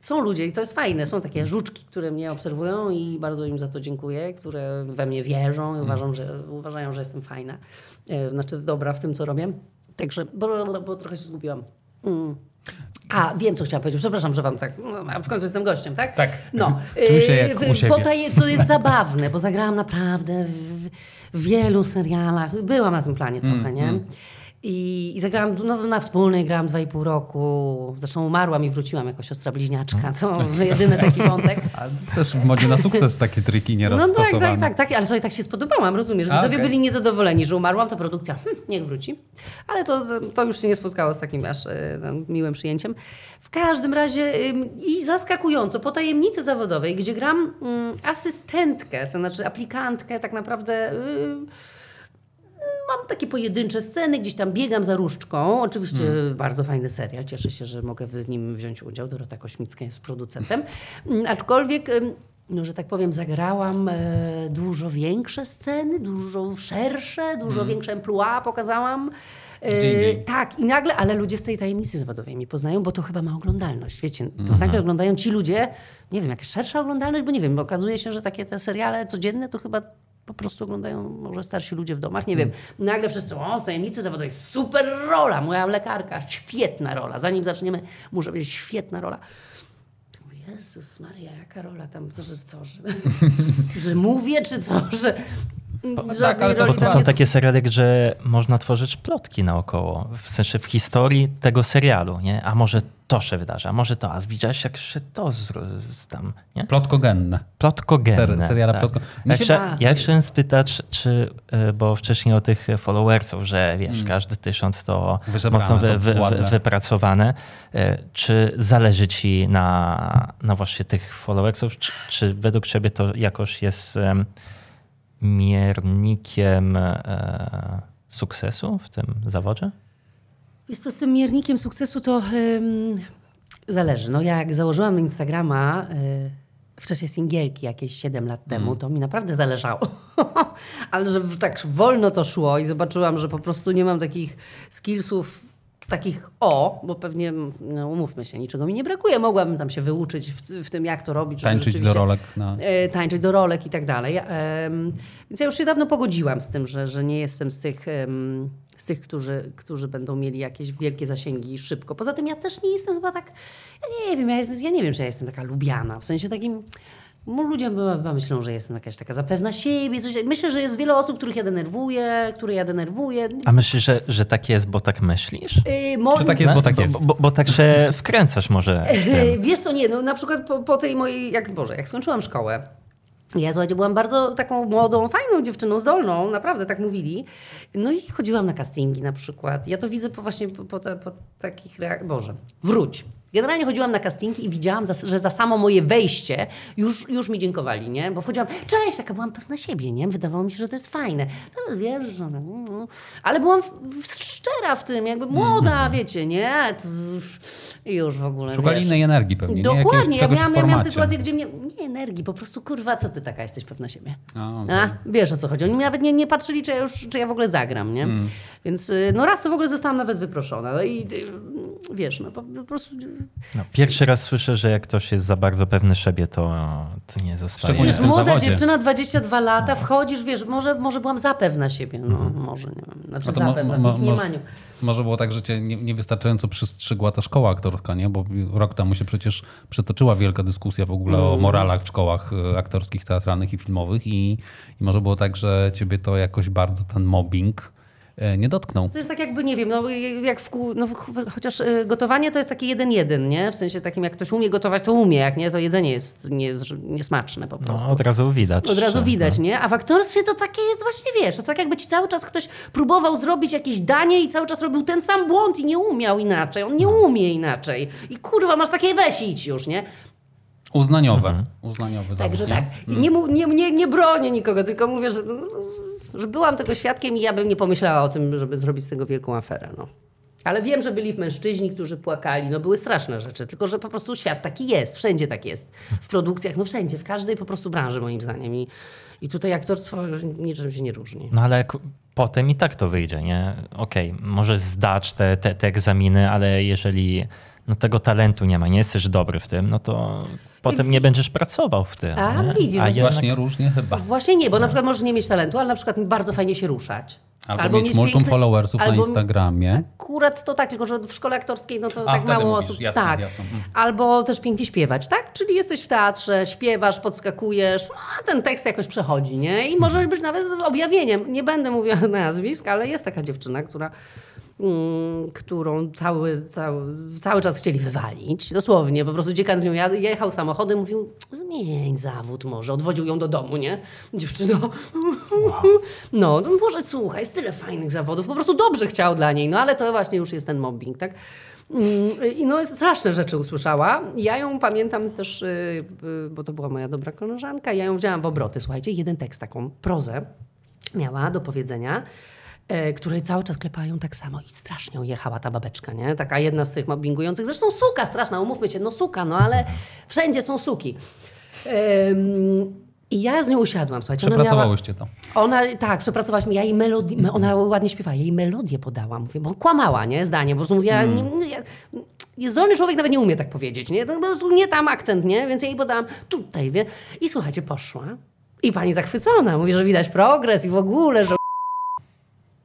Są ludzie i to jest fajne. Są takie żuczki, które mnie obserwują i bardzo im za to dziękuję, które we mnie wierzą i uważam, że, uważają, że jestem fajna. Yy, znaczy dobra w tym, co robię. Także, bo, bo trochę się zgubiłam. Mm. A, wiem, co chciałam powiedzieć. Przepraszam, że wam tak. No, w końcu jestem gościem, tak? Tak. No. *laughs* Czuję się Yy, jak u siebie. Potaje, co jest zabawne, bo zagrałam naprawdę w, w wielu serialach. Byłam na tym planie trochę, Mm, nie? I, I zagrałam no, na wspólnej, grałam dwa i pół roku. Zresztą umarłam i wróciłam jako siostra bliźniaczka. To *laughs* jedyny taki wątek. A też w modzie na sukces takie triki nieraz No tak, stosowane. tak, tak, tak, ale sobie tak się spodobałam, rozumiesz? Widzowie okej. byli niezadowoleni, że umarłam, to produkcja, hm, niech wróci. Ale to, to już się nie spotkało z takim aż e, miłym przyjęciem. W każdym razie i zaskakująco, po tajemnicy zawodowej, gdzie gram ym, asystentkę, to znaczy aplikantkę tak naprawdę... ym, Mam takie pojedyncze sceny, gdzieś tam biegam za różdżką. Oczywiście bardzo fajny serial. Cieszę się, że mogę w nim wziąć udział. Dorota Kośmicka jest producentem. Mm, Aczkolwiek, no, że tak powiem, zagrałam e, dużo większe sceny, dużo szersze, dużo większe emploi pokazałam. E, tak, i nagle, ale ludzie z tej tajemnicy zawodowej mnie poznają, bo to chyba ma oglądalność. Wiecie, to nagle oglądają ci ludzie, nie wiem, jakaś szersza oglądalność, bo nie wiem, bo okazuje się, że takie te seriale codzienne to chyba po prostu oglądają może starsi ludzie w domach, nie wiem. Nagle wszyscy, o, z tajemnicy zawodowej, super rola, moja lekarka, świetna rola. Zanim zaczniemy, muszę powiedzieć, świetna rola. Mówię, Jezus Maria, jaka rola tam, to, że co, że, *laughs* że mówię, czy co, że żadnej tak, ale to- bo To są jest- takie seriale, gdzie można tworzyć plotki naokoło, w sensie w historii tego serialu, nie? A może to się wydarzy, a może to, a widziałeś jak się to zro- z tam, nie? Plotkogenne. Plotkogenne. Ser- seriale plotko- Mi Ja, się da- ja chciałem spytać, czy, y, bo wcześniej o tych followersów, że wiesz, każdy tysiąc to Mm. Wyżebrane, mocno wy, wy, wy, wypracowane. Y, Czy zależy ci na, na właśnie tych followersów, czy, czy według ciebie to jakoś jest em, miernikiem e, sukcesu w tym zawodzie? Wiesz co, z tym miernikiem sukcesu to ym, zależy. No ja jak założyłam Instagrama y, w czasie singielki jakieś 7 lat temu, to mi naprawdę zależało. *laughs* Ale że tak wolno to szło i zobaczyłam, że po prostu nie mam takich skillsów takich o, bo pewnie, no, umówmy się, niczego mi nie brakuje. Mogłabym tam się wyuczyć w, w tym, jak to robić. Tańczyć do rolek na... e, tańczyć do rolek i tak dalej. Więc ja już się dawno pogodziłam z tym, że, że nie jestem z tych, em, z tych którzy, którzy będą mieli jakieś wielkie zasięgi szybko. Poza tym ja też nie jestem chyba tak, ja nie wiem, ja, jest, ja nie wiem, czy ja jestem taka lubiana. W sensie takim, no, ludzie chyba myślą, że jestem jakaś taka zapewna siebie. Coś, myślę, że jest wiele osób, których ja denerwuję, które ja denerwuję. A myślisz, że, że tak jest, bo tak myślisz? Yy, mo- Czy tak jest, bo tak jest. Bo, bo, bo tak się *laughs* wkręcasz może tym. Wiesz co, nie, no na przykład po, po tej mojej, jak Boże, jak skończyłam szkołę, ja słuchajcie, byłam bardzo taką młodą, fajną dziewczyną, zdolną, naprawdę tak mówili. No i chodziłam na castingi na przykład. Ja to widzę po właśnie po, po, po takich reakcjach. Boże, wróć. Generalnie chodziłam na castingi i widziałam, że za samo moje wejście już, już mi dziękowali, nie? Bo wchodziłam, cześć, taka byłam pewna siebie, nie? Wydawało mi się, że to jest fajne. Teraz wiesz, że... no, no. Ale byłam szczera w tym, jakby młoda, wiecie, nie? I już w ogóle, Szukali wiesz. innej energii pewnie, nie? Dokładnie, ja miałam, ja miałam sytuację, gdzie mnie, nie energii, po prostu kurwa, co ty taka jesteś pewna siebie. A, A, wiesz o co chodzi. Oni nawet nie, nie patrzyli, czy ja, już, czy ja w ogóle zagram, nie? Mm. Więc y, no raz to w ogóle zostałam nawet wyproszona. No i y, wiesz, no po, po prostu... No, pierwszy raz słyszę, że jak ktoś jest za bardzo pewny siebie, to, to nie zostaje. Szczególnie w tym Młoda zawodzie. dziewczyna, 22 lata, wchodzisz, wiesz, może, może byłam za pewna siebie. No, może, nie wiem. Znaczy A to za mo- pewna, mo- w ich może- mniemaniu. Może było tak, że cię nie- niewystarczająco przystrzygła ta szkoła aktorska, nie? Bo rok temu się przecież przetoczyła wielka dyskusja w ogóle Mm. o moralach w szkołach e, aktorskich, teatralnych i filmowych i, i może było tak, że ciebie to jakoś bardzo ten mobbing e, nie dotknął. To jest tak jakby, nie wiem, no, jak w kół, no, ch- chociaż y, gotowanie to jest taki jeden jeden, nie? W sensie takim, jak ktoś umie gotować, to umie, jak nie, to jedzenie jest nie- niesmaczne po prostu. No, od razu widać. Od razu że- widać, nie? A w aktorstwie to takie jest właśnie, wiesz, to tak jakby ci cały czas ktoś próbował zrobić jakieś danie i cały czas robił ten sam błąd i nie umiał inaczej. On nie umie inaczej. I kurwa, masz takie weź idź już, nie? Uznaniowe. Uznaniowy zawód, Także nie? tak. I Nie, mu- nie, nie, nie bronię nikogo, tylko mówię, że no, że byłam tego świadkiem i ja bym nie pomyślała o tym, żeby zrobić z tego wielką aferę. No. Ale wiem, że byli mężczyźni, którzy płakali. No były straszne rzeczy, tylko że po prostu świat taki jest. Wszędzie tak jest. W produkcjach, no wszędzie, w każdej po prostu branży moim zdaniem. I, i tutaj aktorstwo niczym się nie różni. No ale potem i tak to wyjdzie, nie? Okej, może zdać te, te, te egzaminy, ale jeżeli no, tego talentu nie ma, nie jesteś dobry w tym, no to potem nie będziesz pracował w tym. A, nie? widzisz, A jednak, Właśnie różnie chyba. Właśnie nie, bo na przykład możesz nie mieć talentu, ale na przykład bardzo fajnie się ruszać. Albo, mieć multum piękny- followersów na albo- Instagramie. Akurat to tak, tylko że w szkole aktorskiej no to A, tak mało mówisz, osób. jasne, tak. jasne. Mhm. Albo też pięknie śpiewać, tak? Czyli jesteś w teatrze, śpiewasz, podskakujesz, a ten tekst jakoś przechodzi, nie? I możesz być nawet objawieniem. Nie będę mówiła *laughs* nazwisk, ale jest taka dziewczyna, która którą cały, cały, cały czas chcieli wywalić. Dosłownie, po prostu dziekan z nią jechał samochodem, mówił zmień zawód może. Odwodził ją do domu, nie? Dziewczyno. *laughs* No, no może słuchaj, jest tyle fajnych zawodów. Po prostu dobrze chciał dla niej, no ale to właśnie już jest ten mobbing, tak? Mm, I no straszne rzeczy usłyszała. Ja ją pamiętam też, y, y, bo to była moja dobra koleżanka, ja ją wzięłam w obroty. Słuchajcie, jeden tekst, taką prozę miała do powiedzenia, której cały czas klepają tak samo i strasznie jechała ta babeczka, nie? Taka jedna z tych mobbingujących. Zresztą suka straszna, umówmy się, no suka, no ale wszędzie są suki. Em, I ja z nią usiadłam, słuchajcie. miała- Przepracowałyście to. ona, tak, przepracowałyśmy, ja jej melodię, me- ona ładnie śpiewa, ja jej melodię podałam, mówię, bo kłamała, nie, zdanie, po prostu mówiła, Hmm. nie, nie, zdolny człowiek nawet nie umie tak powiedzieć, nie, to po prostu nie tam akcent, nie, więc ja jej podałam tutaj, wie, i słuchajcie, poszła i pani zachwycona, mówi, że widać progres i w ogóle, że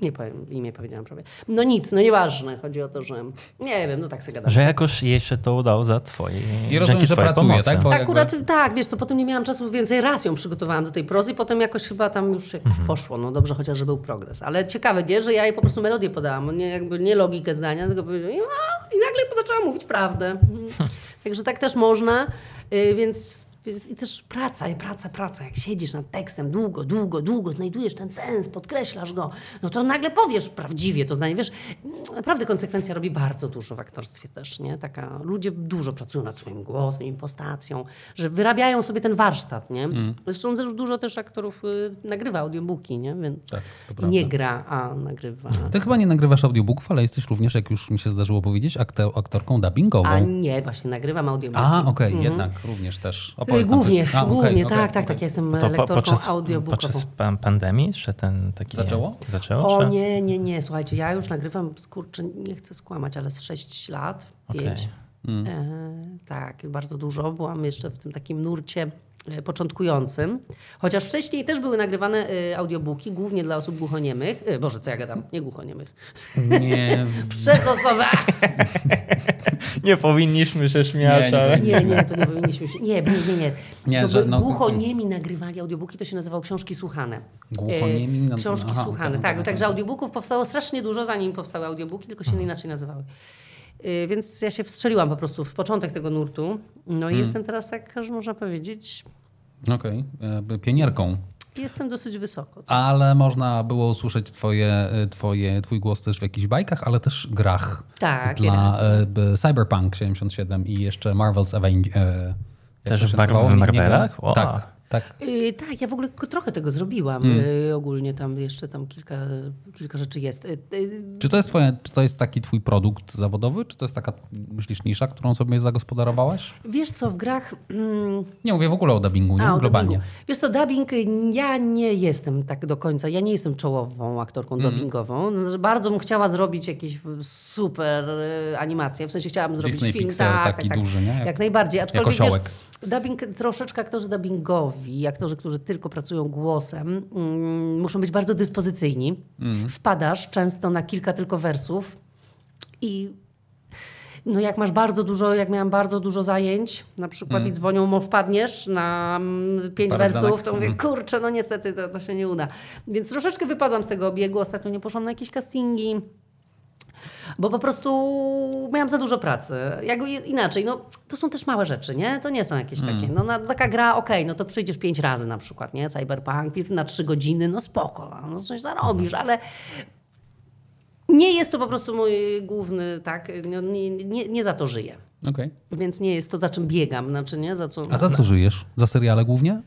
nie powiem, imię powiedziałam prawie. No nic, no nieważne, chodzi o to, że nie wiem, no tak sobie gadam. że jakoś jej się to udało za twoje, I rozumiem, że pracuje, pomocy. tak? Bo Akurat jakby- tak, wiesz co, potem nie miałam czasu, więcej raz ją przygotowałam do tej prozy, potem jakoś chyba tam już jakoś Mhm. poszło, no dobrze, chociaż był progres. Ale ciekawe, wiesz, że ja jej po prostu melodię podałam, nie, jakby nie logikę zdania, tylko powiedziałam, no, i nagle zaczęła mówić prawdę. Mhm. *laughs* Także tak też można, y, więc... I też praca, i praca, praca. Jak siedzisz nad tekstem długo, długo, długo, znajdujesz ten sens, podkreślasz go, no to nagle powiesz prawdziwie to zdanie. Wiesz, naprawdę konsekwencja robi bardzo dużo w aktorstwie też, nie? Taka, ludzie dużo pracują nad swoim głosem, impostacją, że wyrabiają sobie ten warsztat, nie? Mm. Zresztą też dużo też aktorów y, nagrywa audiobooki, nie? Więc Tak, nie gra, a nagrywa. Ty chyba nie nagrywasz audiobooków, ale jesteś również, jak już mi się zdarzyło powiedzieć, akte- aktorką dubbingową. A nie, właśnie nagrywam audiobooki. A, okej, jednak również też. Opowiedz Głównie, coś. A, głównie, okej, tak, tak, okej. tak. Ja jestem To po, lektorką podczas, audiobookową. podczas pan- pandemii, że ten taki... Zaczęło? Zaczęło? O czy? nie, nie, nie. Słuchajcie, ja już nagrywam, skurczę, nie chcę skłamać, ale z 6 lat, Okej. 5. E, tak, bardzo dużo. Byłam jeszcze w tym takim nurcie początkującym. Chociaż wcześniej też były nagrywane e, audiobooki, głównie dla osób głuchoniemych. E, Boże, co ja gadam? Nie głuchoniemych. Nie, *laughs* Przez osobę. *laughs* Nie powinniśmy się śmiać, Nie, nie ale... Nie, nie, to nie powinniśmy się... Nie, nie, nie. nie. Nie, to no- głuchoniemi nagrywali audiobooki, to się nazywało książki słuchane. Głuchoniemi? E, No- Książki aha, słuchane, tak. okej, Także audiobooków powstało strasznie dużo, zanim powstały audiobooki, tylko się inaczej nazywały. E, Więc ja się wstrzeliłam po prostu w początek tego nurtu. No Hmm. i jestem teraz tak, że można powiedzieć, okej, e, pionierką. jestem dosyć wysoko. Ale można było usłyszeć twoje, e, twoje, twój głos też w jakichś bajkach, ale też grach. Tak, Dla e, b- Cyberpunk 77 i jeszcze Marvel's Avengers. E, Też w Marvelach? Tak, tak. Yy, tak, ja w ogóle trochę tego zrobiłam. Hmm. Yy, ogólnie tam jeszcze tam kilka, kilka rzeczy jest. Yy, Czy to, jest twoje, czy to jest taki twój produkt zawodowy, czy to jest taka, myślisz, nisza, którą sobie zagospodarowałaś? wiesz co, w grach... Mm, Nie mówię w ogóle o dubbingu, nie? A, o globalnie. dubbingu. Wiesz co, dubbing, ja nie jestem tak do końca, ja nie jestem czołową aktorką Mhm. dubbingową. No, Bardzo bym chciała zrobić jakieś super y, animacje, w sensie chciałabym zrobić Disney film. Pixar tak, taki tak, tak. duży, nie? Jak- Jak, najbardziej, aczkolwiek osiołek. wiesz, dubbing, troszeczkę aktorzy dubbingowi, aktorzy, którzy tylko pracują głosem, mm, muszą być bardzo dyspozycyjni. Mhm. Wpadasz często na kilka tylko wersów i no jak masz bardzo dużo, jak miałam bardzo dużo zajęć, na przykład i dzwonią, mo wpadniesz na mm, pięć Parę wersów, zdanek. to mówię, kurczę, no niestety to, to się nie uda. Więc troszeczkę wypadłam z tego obiegu, ostatnio nie poszłam na jakieś castingi, bo po prostu miałam za dużo pracy. Jakby inaczej, no to są też małe rzeczy, nie? To nie są jakieś takie, no na, taka gra, okej, no to przyjdziesz pięć razy na przykład, nie? Cyberpunk na trzy godziny, no spoko, no coś zarobisz, ale nie jest to po prostu mój główny, tak, no, nie, nie, nie za to żyję. Okej. Więc nie jest to, za czym biegam, znaczy nie, za co... A za co żyjesz? Za seriale głównie?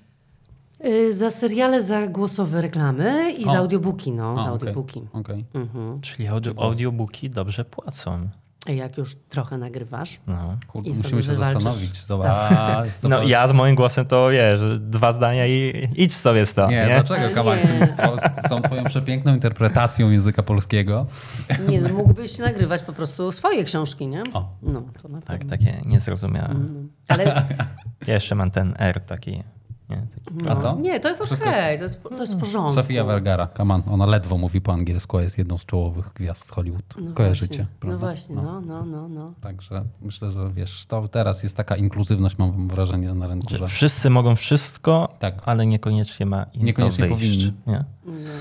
Y, Za seriale, za głosowe reklamy i O. za audiobooki, no, A, za audiobooki. okej. Mhm. Czyli audio, audiobooki dobrze płacą. Jak już trochę nagrywasz. No. Kurde, I musimy sobie się zastanowić. staw. Zobacz, no ja z moim głosem to wiesz, dwa zdania i idź sobie stąd, Nie, nie? dlaczego Ale Kamal, z, tym- z, z tą twoją przepiękną interpretacją języka polskiego? Nie, no, mógłbyś nagrywać po prostu swoje książki, nie? O. No, to na Tak, pewno. takie nie zrozumiałem. Ale *laughs* Ja jeszcze mam ten R taki. Nie, taki. A no, to? nie, to jest Wszystko okej, to, jest, to jest w porządku. Sofia Vergara, come on, ona ledwo mówi po angielsku, a jest jedną z czołowych gwiazd z Hollywood. No Kojarzycie, właśnie, prawda? No właśnie, no, no, no, no. Także myślę, że wiesz, to teraz jest taka inkluzywność, mam wrażenie, na rynku, że Że wszyscy mogą wszystko, Tak. ale niekoniecznie ma im Niekoniecznie to wyjść. powinni. Nie?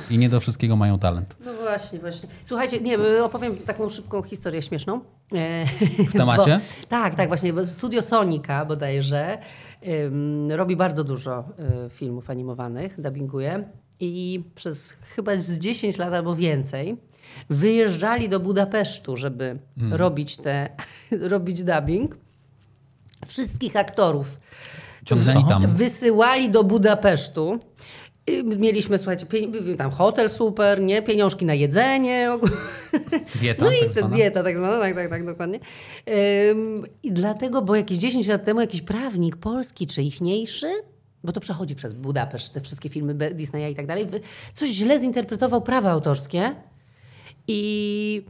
i nie do wszystkiego mają talent. No właśnie, właśnie. Słuchajcie, nie, opowiem taką szybką historię śmieszną. E, *laughs* W temacie? Bo, tak, tak, właśnie. Bo Studio Sonika bodajże robi bardzo dużo y, filmów animowanych, dubbinguje. I przez chyba z 10 lat albo więcej wyjeżdżali do Budapesztu, żeby robić te, *laughs* robić dubbing. Wszystkich aktorów Ciągnęli tam. wysyłali do Budapesztu. Mieliśmy, słuchajcie, tam hotel super, nie? Pieniążki na jedzenie. Dieta, No i tak ta zwana. dieta tak zwana, tak, tak, tak, dokładnie. Ym, I dlatego, bo jakieś 10 lat temu jakiś prawnik polski czy ichniejszy, bo to przechodzi przez Budapeszt, te wszystkie filmy Disneya i tak dalej, coś źle zinterpretował prawa autorskie i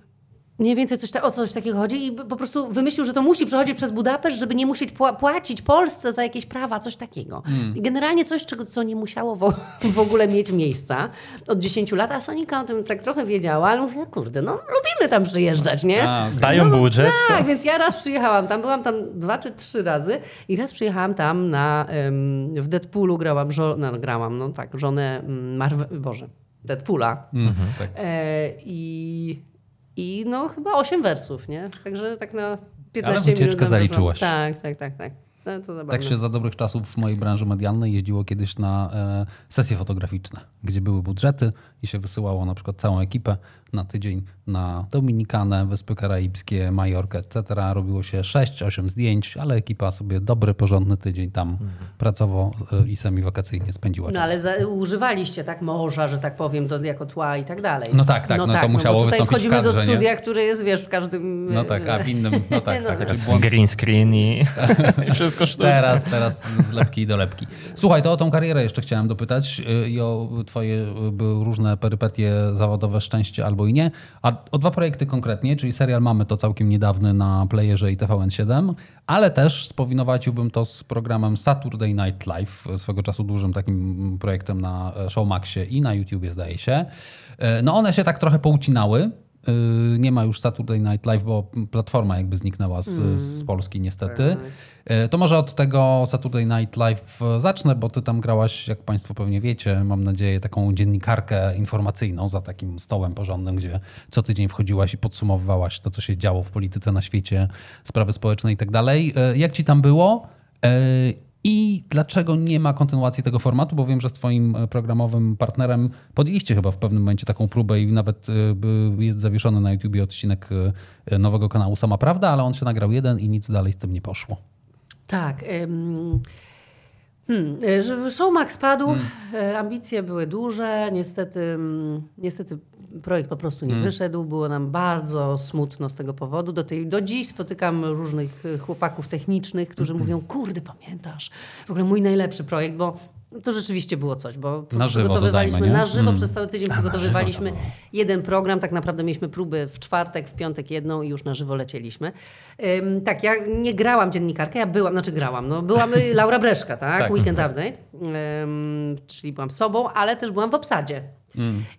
mniej więcej coś ta, o coś takiego chodzi i po prostu wymyślił, że to musi przechodzić przez Budapeszt, żeby nie musieć pła- płacić Polsce za jakieś prawa, coś takiego. I generalnie coś, czego, co nie musiało w, w ogóle mieć miejsca od 10 lat, a Sonika o tym tak trochę wiedziała, ale mówię, kurde, no lubimy tam przyjeżdżać, nie? A, okej. Dają budżet. Tak, więc ja raz przyjechałam tam, byłam tam dwa czy trzy razy i raz przyjechałam tam na, w Deadpoolu grałam, żo- no, grałam, no tak, żonę mm, Marve, Boże, Deadpoola. Mhm, tak. E, I, I no chyba 8 wersów, nie? Także tak na 15 wycieczkę minut. zaliczyłaś. Tak, tak, tak, tak. No. Tak się za dobrych czasów w mojej branży medialnej jeździło kiedyś na e, sesje fotograficzne, gdzie były budżety i się wysyłało na przykład całą ekipę na tydzień na Dominikanę, Wyspy Karaibskie, Majorkę, etc. Robiło się 6-8 zdjęć, ale ekipa sobie dobry, porządny tydzień tam pracowo e, i semi-wakacyjnie spędziła No czas. ale za, używaliście tak morza, że tak powiem, do, jako tła i tak dalej. No tak, tak, no to musiało bo tutaj wystąpić wchodzimy kadrze, do nie? studia, które jest, wiesz, w każdym... No tak, a w innym, no tak, *laughs* No tak. tak. Teraz błąd- green screen i, *laughs* i wszystko sztuczne. Teraz, teraz zlepki i dolepki. Słuchaj, to o tą karierę jeszcze chciałem dopytać y, i o twoje były różne perypetie zawodowe, szczęście albo i nie. A o dwa projekty konkretnie, czyli serial mamy to całkiem niedawny na playerze i TVN7, ale też spowinowaciliłbym to z programem Saturday Night Live, swego czasu dużym takim projektem na Showmaxie i na YouTubie zdaje się. E, No one się tak trochę poucinały. Y, Nie ma już Saturday Night Live, bo platforma jakby zniknęła z, z Polski niestety. Y, To może od tego Saturday Night Live zacznę, bo ty tam grałaś, jak Państwo pewnie wiecie, mam nadzieję, taką dziennikarkę informacyjną za takim stołem porządnym, gdzie co tydzień wchodziłaś i podsumowywałaś to, co się działo w polityce na świecie, sprawy społeczne i tak dalej. Y, Jak ci tam było? I dlaczego nie ma kontynuacji tego formatu? Bo wiem, że z Twoim e, programowym partnerem podjęliście chyba w pewnym momencie taką próbę i nawet e, jest zawieszony na YouTubie odcinek e, nowego kanału Sama Prawda, ale on się nagrał jeden i nic dalej z tym nie poszło. Tak. Hmm, że Showmax padł, Hmm. y, ambicje były duże, niestety, mm, niestety projekt po prostu Hmm. nie wyszedł, było nam bardzo smutno z tego powodu. Do, tej, do dziś spotykam różnych y, chłopaków technicznych, którzy Hmm. mówią, kurde pamiętasz, w ogóle mój najlepszy projekt, bo to rzeczywiście było coś, bo Na przygotowywaliśmy dodajmy, na żywo, Mm. przez cały tydzień przygotowywaliśmy jeden program, tak naprawdę mieliśmy próby w czwartek, w piątek jedną i już na żywo lecieliśmy. Ym, tak, ja nie grałam dziennikarkę, ja byłam, znaczy grałam, no byłam Laura Breszka, tak, Tak. Weekend Update, Ym, czyli byłam sobą, ale też byłam w obsadzie.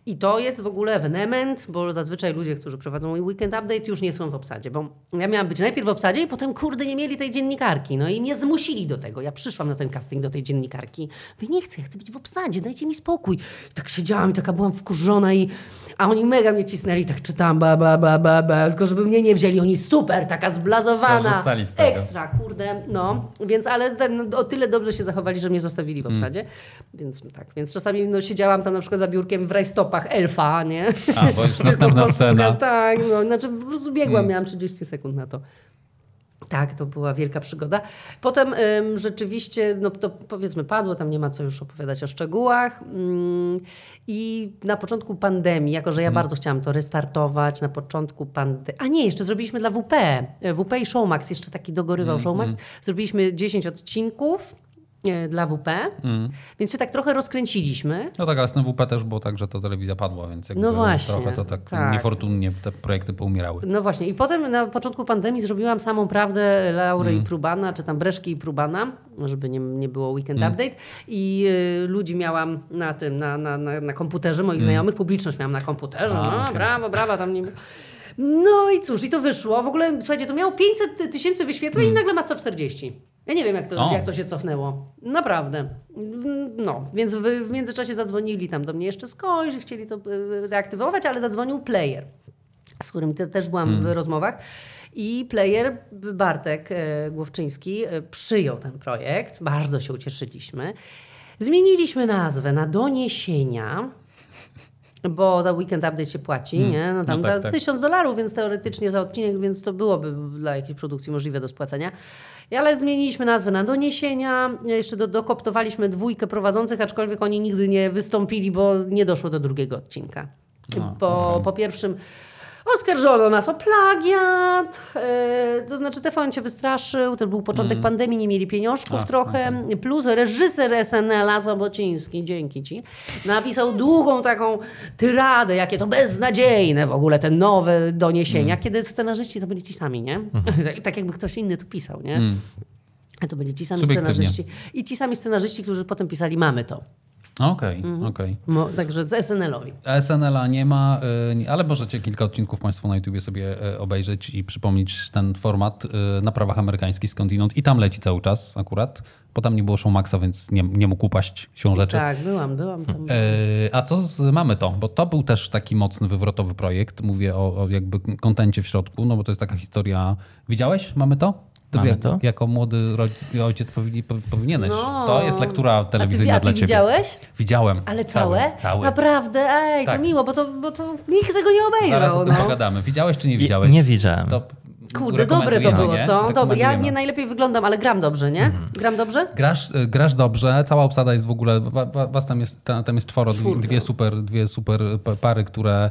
I to jest w ogóle ewenement, bo zazwyczaj ludzie, którzy prowadzą Weekend Update już nie są w obsadzie, bo ja miałam być najpierw w obsadzie i potem kurde nie mieli tej dziennikarki, no i mnie zmusili do tego. Ja przyszłam na ten casting do tej dziennikarki. Mówię, nie chcę, ja chcę być w obsadzie, dajcie mi spokój. I tak siedziałam i taka byłam wkurzona i a oni mega mnie cisnęli, tak czytałam ba, ba, ba, ba, ba, tylko żeby mnie nie wzięli. Oni super, taka zblazowana, ekstra, kurde, no. Więc, ale ten, o tyle dobrze się zachowali, że mnie zostawili w obsadzie. Więc tak, więc czasami no, siedziałam tam na przykład za biurkiem w rajstopach elfa, nie? A, bo już *laughs* następna scena. Tak, no, znaczy po prostu biegłam, miałam 30 sekund na to. Tak, to była wielka przygoda. Potem ym, rzeczywiście, no to powiedzmy padło, tam nie ma co już opowiadać o szczegółach. Ym, I na początku pandemii, jako że ja bardzo chciałam to restartować, na początku pandemii, a nie, jeszcze zrobiliśmy dla WP, e, WP i Showmax, jeszcze taki dogorywał Showmax, zrobiliśmy 10 odcinków dla WP, więc się tak trochę rozkręciliśmy. No tak, ale z tym WP też było tak, że ta telewizja padła, więc jakby No właśnie, trochę to tak, tak. niefortunnie te projekty poumierały. No właśnie. I potem na początku pandemii zrobiłam samą prawdę Laury i Prubana, czy tam Breszki i Prubana, żeby nie, nie było weekend update. I y, ludzi miałam na tym, na, na, na, na komputerze, moich znajomych, publiczność miałam na komputerze. A, no, okej. brawo, brawo, tam nie... No i cóż, i to wyszło. W ogóle, słuchajcie, to miało 500 tysięcy wyświetleń i nagle ma 140. Ja nie wiem, jak to, O. jak to się cofnęło. Naprawdę. No, więc w, w międzyczasie zadzwonili tam do mnie jeszcze skądś, że chcieli to y, reaktywować, ale zadzwonił player z którym te, też byłam w rozmowach. I player Bartek e, Głowczyński e, przyjął ten projekt. Bardzo się ucieszyliśmy. Zmieniliśmy nazwę na Doniesienia. Bo za weekend update się płaci, nie? No tam No tak, tak. tysiąc dolarów, więc teoretycznie za odcinek, więc to byłoby dla jakiejś produkcji możliwe do spłacenia. Ale zmieniliśmy nazwę na doniesienia. Jeszcze do, dokoptowaliśmy dwójkę prowadzących, aczkolwiek oni nigdy nie wystąpili, bo nie doszło do drugiego odcinka. po, po pierwszym oskarżono nas o plagiat, e, to znaczy TVN cię wystraszył, to był początek pandemii, nie mieli pieniążków A, trochę, plus reżyser SNL-a Sobociński, dzięki ci, napisał długą taką tyradę, jakie to beznadziejne w ogóle te nowe doniesienia, kiedy scenarzyści to byli ci sami, nie? *laughs* I tak jakby ktoś inny tu pisał, nie? A to byli ci sami scenarzyści. I ci sami scenarzyści, którzy potem pisali Mamy to. Okej, Mhm. okej. Mo, także z SNL-owi. SNL-a nie ma, y, ale możecie kilka odcinków Państwo na YouTubie sobie y, obejrzeć i przypomnieć ten format y, na prawach amerykańskich skądinąd. I tam leci cały czas akurat, bo tam nie było Showmaxa, więc nie, nie mógł upaść siłą rzeczy. Tak, byłam, byłam tam. A co z Mamy to? Bo to był też taki mocny, wywrotowy projekt. Mówię o, o jakby kontencie w środku, no bo to jest taka historia. Widziałeś Mamy to? Ty jak, to? Jako młody ojciec powinni, powinieneś. No. To jest lektura A ty, telewizyjna a ty dla ciebie. widziałeś? Widziałem. Ale całe? Cały. Naprawdę? Ej, Tak. to miło, bo to, bo to nikt tego nie Zaraz obejrzał. o tym no. pogadamy. Widziałeś czy nie I- widziałeś? Nie widziałem. To Kurde, dobre to było, nie? co? Dobre. Ja nie najlepiej wyglądam, ale gram dobrze, nie? Mhm. Gram dobrze? Grasz, y, grasz dobrze, cała obsada jest w ogóle, wa- wa- was tam jest, ta- tam jest czworo, dwie, Czwórka. dwie super, dwie super pa- pary, które,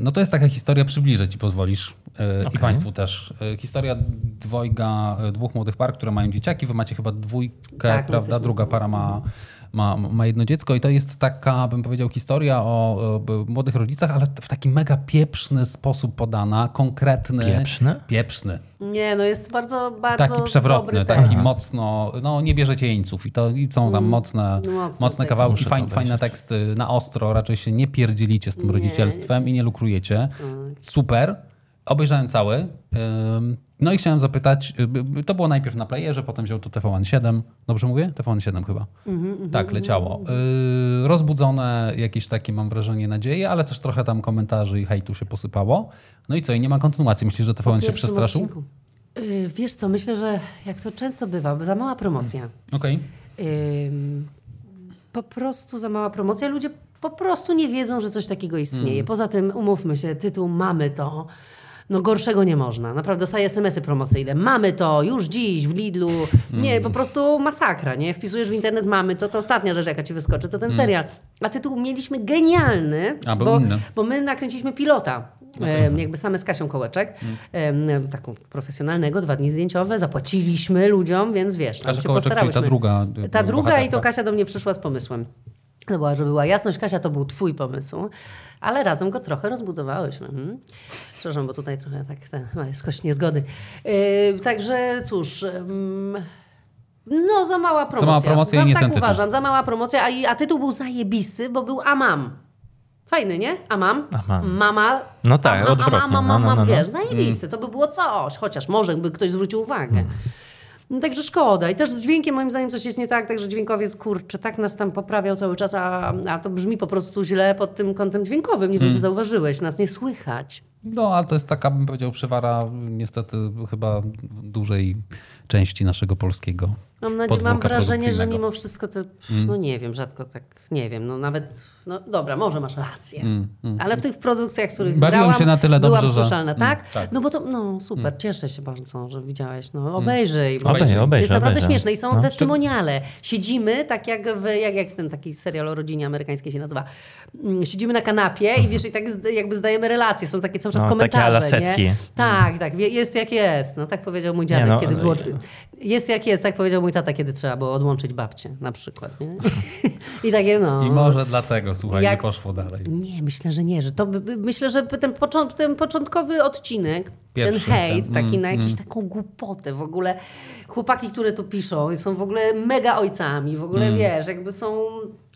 no to jest taka historia, przybliżę ci pozwolisz e, i państwu też. E, Historia dwojga, e, dwóch młodych par, które mają dzieciaki, wy macie chyba dwójkę, Tak, prawda, jesteśmy- druga para ma, ma, ma jedno dziecko i to jest taka, bym powiedział, historia o, młodych rodzicach, ale w taki mega pieprzny sposób podana, konkretny. Pieprzny? Pieprzny. Nie, no jest bardzo, bardzo Taki przewrotny, dobry taki tekst. mocno, no nie bierzecie jeńców i to i są tam mocne, No, mocny mocne tekst. kawałki, Muszę to fajn, obejrzeć. fajne teksty na ostro, raczej się nie pierdzielicie z tym Nie. rodzicielstwem i nie lukrujecie. Super. Obejrzałem cały. No i chciałem zapytać, y, to było najpierw na playerze, potem wziął to TVN7. Dobrze mówię? TVN7 chyba. Mhm, tak, leciało. Y, Rozbudzone jakieś takie, mam wrażenie, nadzieje, ale też trochę tam komentarzy i hejtu się posypało. No i co, i nie ma kontynuacji. Myślisz, że TVN się przestraszył? Yy, wiesz co, myślę, że jak to często bywa, za mała promocja. Okej. Ym, po prostu za mała promocja. Ludzie po prostu nie wiedzą, że coś takiego istnieje. Poza tym, umówmy się, tytuł Mamy to. No gorszego nie można. Naprawdę dostaję smsy promocyjne. Mamy to, już dziś w Lidlu. Nie, po prostu masakra, nie? Wpisujesz w internet mamy to, to ostatnia rzecz, jaka ci wyskoczy, to ten serial. A tytuł mieliśmy genialny, A, bo, bo my nakręciliśmy pilota. Em, jakby same z Kasią Kołeczek, em, taką profesjonalnego, dwa dni zdjęciowe, zapłaciliśmy ludziom, więc wiesz, Kasia się Kołeczek, czyli ta druga. y, Ta druga i to. Kasia do mnie przyszła z pomysłem. To była, żeby była jasność, Kasia, to był twój pomysł, ale razem go trochę rozbudowałyśmy. Mhm. Przepraszam, bo tutaj trochę tak ten, jest kość niezgody. Yy, także cóż... ym, no, za mała promocja. mała promocja i Za- nie tak ten tytuł. uważam, za mała promocja, a, i- a tytuł był zajebisty, bo był Amam. Fajny, nie? Amam. Amam. Mama. No tak, odwrotnie, no, mama, no, no, no. wiesz, zajebisty. To by było coś, chociaż może by ktoś zwrócił uwagę. No, także szkoda. I też z dźwiękiem moim zdaniem coś jest nie tak, także dźwiękowiec, kurczę, tak nas tam poprawiał cały czas, a, a to brzmi po prostu źle pod tym kątem dźwiękowym. Nie wiem, czy zauważyłeś, nas nie słychać. No, ale to jest taka, bym powiedział, przywara niestety chyba dużej części naszego polskiego Mam, nadzieję, mam wrażenie, że mimo wszystko te, no nie wiem, rzadko tak, nie wiem, no nawet, no dobra, może masz rację, ale w tych produkcjach, w których Bawiłem grałam, się na tyle byłam dobrze, że- słyszalna, tak? tak. No bo to, no super, cieszę się bardzo, że widziałeś, no obejrzyj. bo Obejrzę, obejrzę, Jest naprawdę obejrzę. śmieszne i są No. testymoniale. Siedzimy, tak jak, w, jak, jak ten taki serial o rodzinie amerykańskiej się nazywa, Mm, siedzimy na kanapie i wiesz, i tak jakby zdajemy relacje, są takie cały czas No, takie komentarze, setki. nie? Tak, tak, jest jak jest, no tak powiedział mój dziadek, no, kiedy ale- było... Jest jak jest, tak powiedział mój tata, kiedy trzeba było odłączyć babcię na przykład. Nie? *laughs* I takie no. I może dlatego, słuchaj, Jak- nie poszło dalej. Nie, myślę, że nie. Że to, myślę, że ten, począ, ten początkowy odcinek, Pierwszy, ten hejt, ten, taki mm, na jakąś taką głupotę w ogóle. Chłopaki, które to piszą, są w ogóle mega ojcami, w ogóle Mm. wiesz, jakby są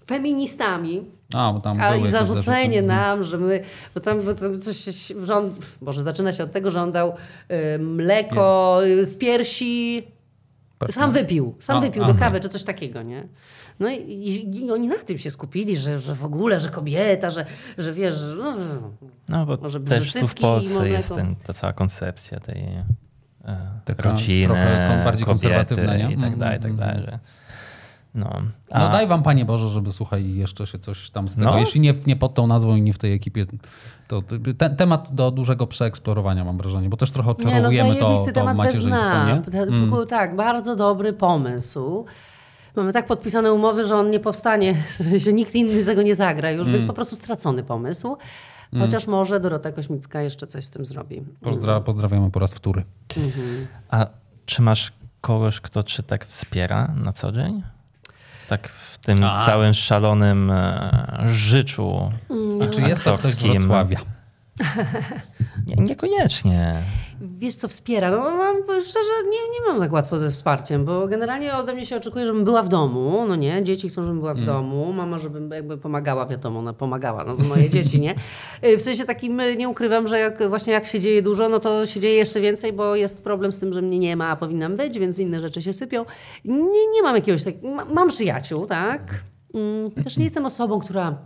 feministami. A, bo tam A były i zarzucenie zarzuty. nam, że my, bo tam, bo tam coś, on, Boże, zaczyna się od tego, że on dał y, mleko y, z piersi, sam wypił, sam A, wypił do aha. kawy, czy coś takiego, nie? No i, i, i oni na tym się skupili, że, że w ogóle, że kobieta, że, że wiesz, no, No bo Może też tu w Polsce jest ten, ta cała koncepcja tej e, Taka rodziny, bardziej kobiety konserwatywna, nie? i tak Mm, dalej, i tak mm, dalej. Że, no. No A- daj wam Panie Boże, żeby słuchaj, jeszcze się coś tam z tego. No. Jeśli nie, nie pod tą nazwą i nie w tej ekipie, to ten temat do dużego przeeksplorowania mam wrażenie, bo też trochę nie, no odczarowujemy to, to temat macierzyństwo, nie? Tylko Tak, bardzo dobry pomysł. Mamy tak podpisane umowy, że on nie powstanie, *laughs* że nikt inny tego nie zagra już, Mm. więc po prostu stracony pomysł. Chociaż może Dorota Kośmicka jeszcze coś z tym zrobi. Pozdra, pozdrawiamy po raz wtóry. A czy masz kogoś, kto cię tak wspiera na co dzień? Tak w tym A. całym szalonym e, życiu I czy jest to ktoś z? Wrocławia? Nie, niekoniecznie. Wiesz, co wspiera? No mam, szczerze, nie, nie mam tak łatwo ze wsparciem, bo generalnie ode mnie się oczekuje, żebym była w domu, no nie? Dzieci chcą, żebym była w domu, mama, żebym jakby pomagała, wiadomo, no pomagała, no to moje *laughs* dzieci, nie? Y, W sensie takim y, nie ukrywam, że jak właśnie jak się dzieje dużo, no to się dzieje jeszcze więcej, bo jest problem z tym, że mnie nie ma, a powinnam być, więc inne rzeczy się sypią. Nie, nie mam jakiegoś tak, ma, mam przyjaciół, tak? Mm, Też nie jestem osobą, która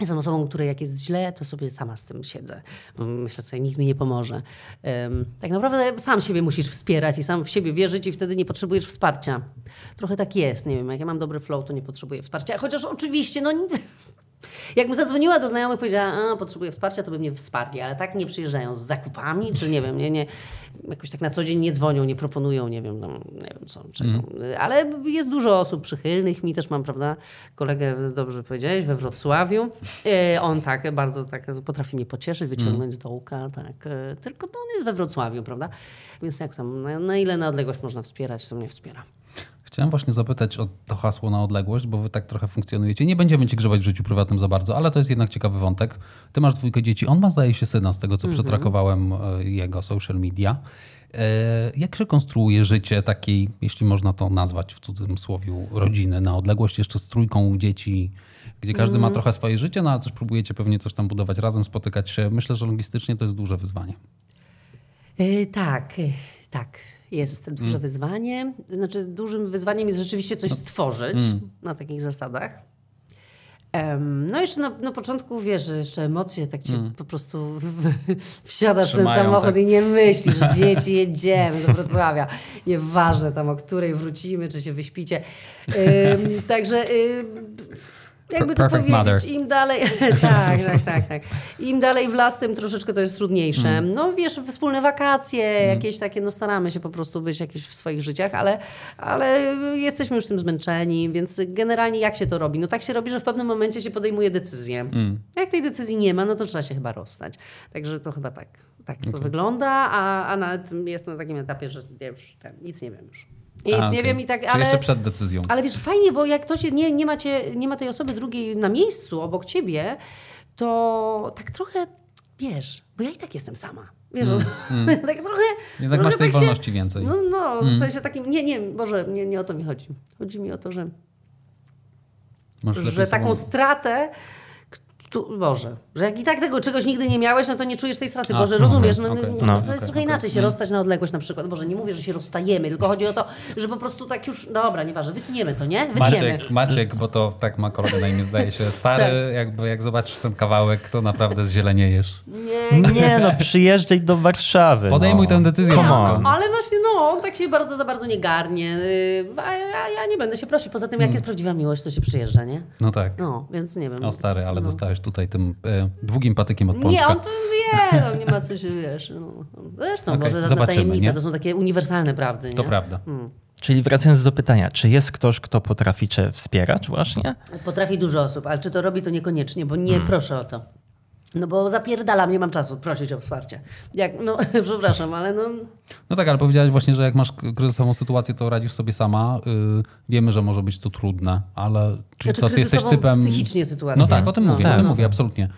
Jestem osobą, której jak jest źle, to sobie sama z tym siedzę. Myślę sobie, nikt mi nie pomoże. Tak naprawdę sam siebie musisz wspierać i sam w siebie wierzyć i wtedy nie potrzebujesz wsparcia. Trochę tak jest, nie wiem, jak ja mam dobry flow, to nie potrzebuję wsparcia. Chociaż oczywiście, no... Jakbym zadzwoniła do znajomych powiedziała, a potrzebuję wsparcia, to by mnie wsparli, ale tak nie przyjeżdżają z zakupami, czy nie wiem, nie, nie, jakoś tak na co dzień nie dzwonią, nie proponują, nie wiem, no, nie wiem co, czego. Ale jest dużo osób przychylnych, mi też mam, prawda, kolegę, dobrze powiedziałeś, we Wrocławiu. E, On tak, bardzo tak potrafi mnie pocieszyć, wyciągnąć z dołka, tak. E, Tylko to on jest we Wrocławiu, prawda? Więc jak tam, na, na ile na odległość można wspierać, to mnie wspiera. Chciałem właśnie zapytać o to hasło na odległość, bo wy tak trochę funkcjonujecie. Nie będziemy ci grzebać w życiu prywatnym za bardzo, ale to jest jednak ciekawy wątek. Ty masz dwójkę dzieci, on ma zdaje się syna z tego, co przetrakowałem e, jego social media. E, Jak się konstruuje życie takiej, jeśli można to nazwać w cudzym słowie, rodziny na odległość, jeszcze z trójką dzieci, gdzie każdy ma trochę swoje życie, no ale też próbujecie pewnie coś tam budować razem, spotykać się. Myślę, że logistycznie to jest duże wyzwanie. E, Tak, tak. Jest duże wyzwanie. Znaczy, dużym wyzwaniem jest rzeczywiście coś stworzyć na takich zasadach. Em, no jeszcze na, na początku, wiesz, że jeszcze emocje tak cię po prostu w, w, wsiadasz w ten samochód tak. i nie myślisz, *laughs* dzieci, jedziemy do Wrocławia. Nieważne tam, o której wrócimy, czy się wyśpicie. Em, także... ym, jakby to Perfect powiedzieć, mother. im dalej, *laughs* tak, tak, tak, tak. Im dalej w las, tym troszeczkę to jest trudniejsze. Mm. No wiesz, wspólne wakacje, jakieś takie, no staramy się po prostu być jakieś w swoich życiach, ale, ale jesteśmy już tym zmęczeni, więc generalnie jak się to robi? No tak się robi, że w pewnym momencie się podejmuje decyzję. Mm. Jak tej decyzji nie ma, no to trzeba się chyba rozstać. Także to chyba tak, tak to wygląda, a, a nawet jestem na takim etapie, że ja już ten, nic nie wiem już. Nic A, nie okej. wiem i tak, Czyli ale... jeszcze przed decyzją. Ale wiesz, fajnie, bo jak to się nie, nie, ma cię, nie ma tej osoby drugiej na miejscu obok ciebie, to tak trochę, wiesz, bo ja i tak jestem sama. Wiesz, *laughs* *laughs* tak trochę. Jednak trochę masz tej tak się- wolności więcej. No, no w sensie takim, nie, nie, Boże, nie, nie o to mi chodzi. Chodzi mi o to, że, lepiej że taką sobą- stratę, tu, Boże, że jak i tak tego czegoś nigdy nie miałeś, no to nie czujesz tej straty. A, Boże, rozumiesz, no, okej. no, No. to jest trochę okej, inaczej się okej. rozstać na odległość na przykład. Boże, nie mówię, że się rozstajemy, tylko chodzi o to, że po prostu tak już, dobra, nieważne, wytniemy to, nie? Wytniemy. Maciek, Maciek, bo to tak ma kolegę na imię, zdaje się. Stary, Tak. jakby jak zobaczysz ten kawałek, to naprawdę zzieleniejesz. Nie, Nie no, przyjeżdżaj do Warszawy. Podejmuj no. tę decyzję. Come dziecko. on. Ale właśnie, no, on tak się bardzo za bardzo nie garnie. yy, A ja, ja nie będę się prosić. Poza tym, jak jest prawdziwa miłość, to się przyjeżdża, nie? No tak. No, więc nie wiem. O stary, ale dostałeś tutaj tym e, długim patykiem od pączka. Nie, on to wie, no, nie ma co się, wiesz. No. Zresztą, Okej, może żadna zobaczymy, tajemnica, nie? to są takie uniwersalne prawdy, nie? To prawda. Czyli wracając do pytania, czy jest ktoś, kto potrafi cię wspierać właśnie? Potrafi dużo osób, ale czy to robi, to niekoniecznie, bo nie Hmm. proszę o to. No bo zapierdalam, nie mam czasu prosić o wsparcie. Jak, no, *laughs* przepraszam, ale no... No tak, ale powiedziałeś właśnie, że jak masz kryzysową sytuację, to radzisz sobie sama. Y, wiemy, że może być to trudne, ale czy Znaczy, co, ty jesteś typem... psychicznie sytuację. No tak, o tym No, mówię, tak. o tym No. mówię, absolutnie.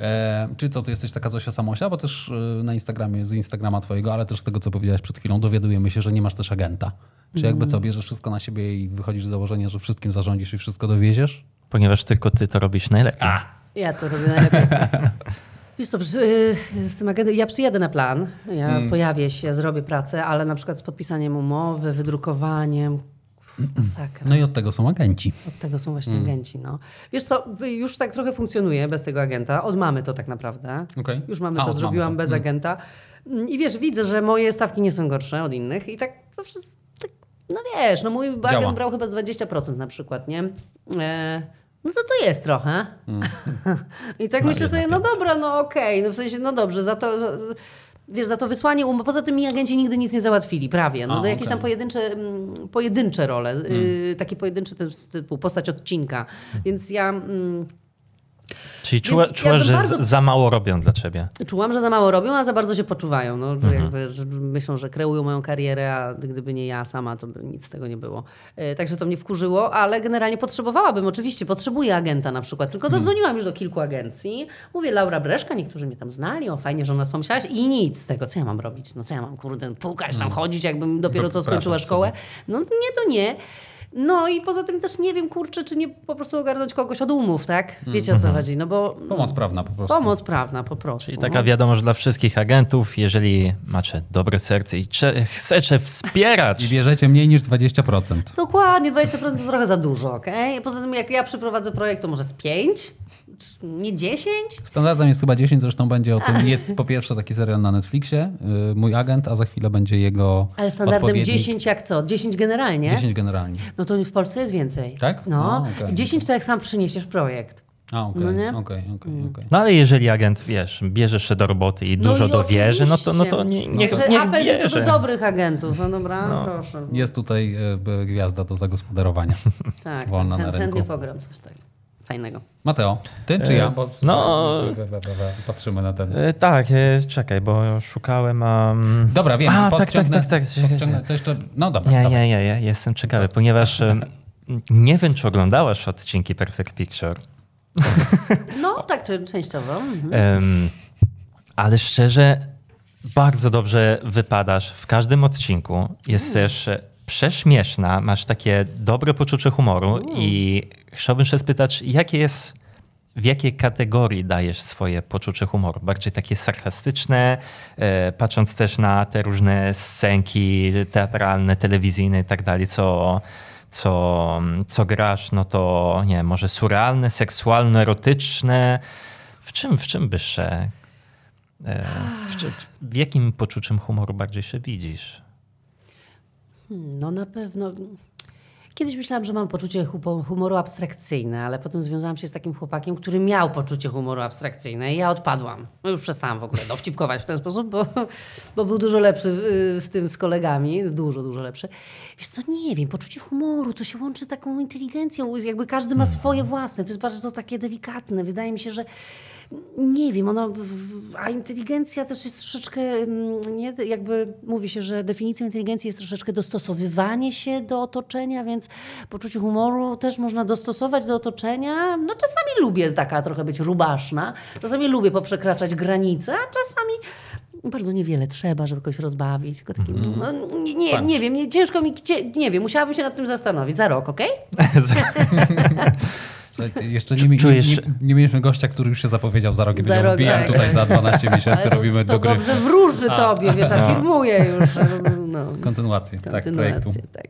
E, czy co, ty jesteś taka Zosia Samosia? Bo też y, na Instagramie, z Instagrama twojego, ale też z tego, co powiedziałeś przed chwilą, dowiadujemy się, że nie masz też agenta. Czy Mm. jakby co, bierzesz wszystko na siebie i wychodzisz z założenia, że wszystkim zarządzisz i wszystko dowieziesz? Ponieważ tylko ty to robisz najlepiej. Ja to robię najlepiej. *laughs* Wiesz co, y, z tym agentem, ja przyjadę na plan, ja Mm. pojawię się, zrobię pracę, ale na przykład z podpisaniem umowy, wydrukowaniem, masakra. No i od tego są agenci. Od tego są właśnie Mm. agenci. No. Wiesz co, wy- już tak trochę funkcjonuje bez tego agenta. Od mamy to tak naprawdę. Okej. Już mamy A, to, od mamy zrobiłam to. bez Mm. agenta. Mm, I wiesz, widzę, że moje stawki nie są gorsze od innych i tak wszystko, tak, no wiesz, no mój agent Działa. brał chyba z 20% na przykład, nie? E, no to to jest trochę. *laughs* I tak myślę sobie, no dobra, no okej, no w sensie, no dobrze, za to... Za, Wiesz, za to wysłanie um... Poza tym mi agenci nigdy nic nie załatwili, prawie. No A, to jakieś tam okej. pojedyncze, mm, pojedyncze role, y, takie pojedyncze typ- typu postać odcinka. Więc ja mm, Czyli Więc czuła, ja czułaś, bym że bardzo- za mało robią dla ciebie. czułam, że za mało robią, a za bardzo się poczuwają. No, Mhm. jakby, myślą, że kreują moją karierę, a gdyby nie ja sama, to by nic z tego nie było. E, Także to mnie wkurzyło, ale generalnie potrzebowałabym, oczywiście, potrzebuję agenta na przykład. Tylko Mhm. zadzwoniłam już do kilku agencji. Mówię, Laura Breszka, niektórzy mnie tam znali, o fajnie, że o nas pomyślałaś i nic z tego. Co ja mam robić? No co ja mam, kurde, pukać tam, chodzić, jakbym dopiero co Dokładnie, skończyła szkołę? No nie, to nie. No i poza tym też nie wiem, kurczę, czy nie po prostu ogarnąć kogoś od umów, tak? Wiecie o co Mhm. chodzi? No bo Pomoc prawna po prostu. pomoc prawna po prostu. Czyli no. taka wiadomość dla wszystkich agentów, jeżeli macie dobre serce i cze- chcecie wspierać, I bierzecie mniej niż 20%. Dokładnie, 20% to trochę za dużo, okej? Poza tym jak ja przyprowadzę projekt, to może z 5? Nie 10? Standardem jest chyba 10, zresztą będzie o tym. Jest po pierwsze taki serial na Netflixie, y, Mój agent, a za chwilę będzie jego Ale standardem odpowiednik. 10 jak co? 10 generalnie? 10 generalnie. No to w Polsce jest więcej. Tak? No, No, okej. 10 to jak sam przyniesiesz projekt. A, okej, No nie? okej, okej, okej. no ale jeżeli agent, wiesz, bierzesz się do roboty i No dużo i dowierzy, no to, no to nie, niech, Także niech apel tylko bierze. do dobrych agentów. No dobra, proszę. Jest tutaj y, gwiazda do zagospodarowania. *laughs* Tak, wolna tak na chęt- rynku. chętnie pogram coś tak fajnego. Mateo, ty czy ja? Bo no. patrzymy na ten. E, Tak, e, czekaj, bo szukałem... Um... Dobra, wiem. A, tak, tak, tak, tak. podciągnę- To jeszcze, no dobra. Nie, dawaj. nie, nie, nie, jestem ciekawy, ponieważ e, nie wiem, czy oglądałaś odcinki Perfect Picture, *laughs* No, tak częściowo. Mhm. ale szczerze, bardzo dobrze wypadasz w każdym odcinku. Jesteś e, prześmieszna, masz takie dobre poczucie humoru i chciałbym się spytać, jakie jest, w jakiej kategorii dajesz swoje poczucie humoru? Bardziej takie sarkastyczne, e, patrząc też na te różne scenki teatralne, telewizyjne i tak dalej, co, co, co grasz, no to nie może surrealne, seksualne, erotyczne. W czym, w czym byś się, e, w, w jakim poczuciem humoru bardziej się widzisz? No na pewno. Kiedyś myślałam, że mam poczucie humoru abstrakcyjne, ale potem związałam się z takim chłopakiem, który miał poczucie humoru abstrakcyjne i ja odpadłam. No już przestałam w ogóle dowcipkować w ten sposób, bo, bo był dużo lepszy y, w tym z kolegami, dużo, dużo lepszy. Wiesz co, nie wiem, poczucie humoru to się łączy z taką inteligencją, jakby każdy ma swoje własne, to jest bardzo takie delikatne. Wydaje mi się, że nie wiem, ono, a inteligencja też jest troszeczkę, mm, nie, jakby mówi się, że definicją inteligencji jest troszeczkę dostosowywanie się do otoczenia, więc poczucie humoru też można dostosować do otoczenia. No czasami lubię taka trochę być rubaszna, czasami lubię poprzekraczać granice, a czasami bardzo niewiele trzeba, żeby kogoś rozbawić. Tylko takim, no, nie, nie, nie wiem, nie, ciężko mi, nie wiem, musiałabym się nad tym zastanowić. Za rok, okej? *laughs* *laughs* *laughs* Słuchajcie, jeszcze nie, nie, nie, nie mieliśmy gościa, który już się zapowiedział za rok i Za rok, wbijam tak. tutaj za 12 *laughs* miesięcy, to, robimy to do gry. dobrze wróży tobie, wiesz, afirmuje *laughs* już. No, Kontynuację, tak, projektu. tak.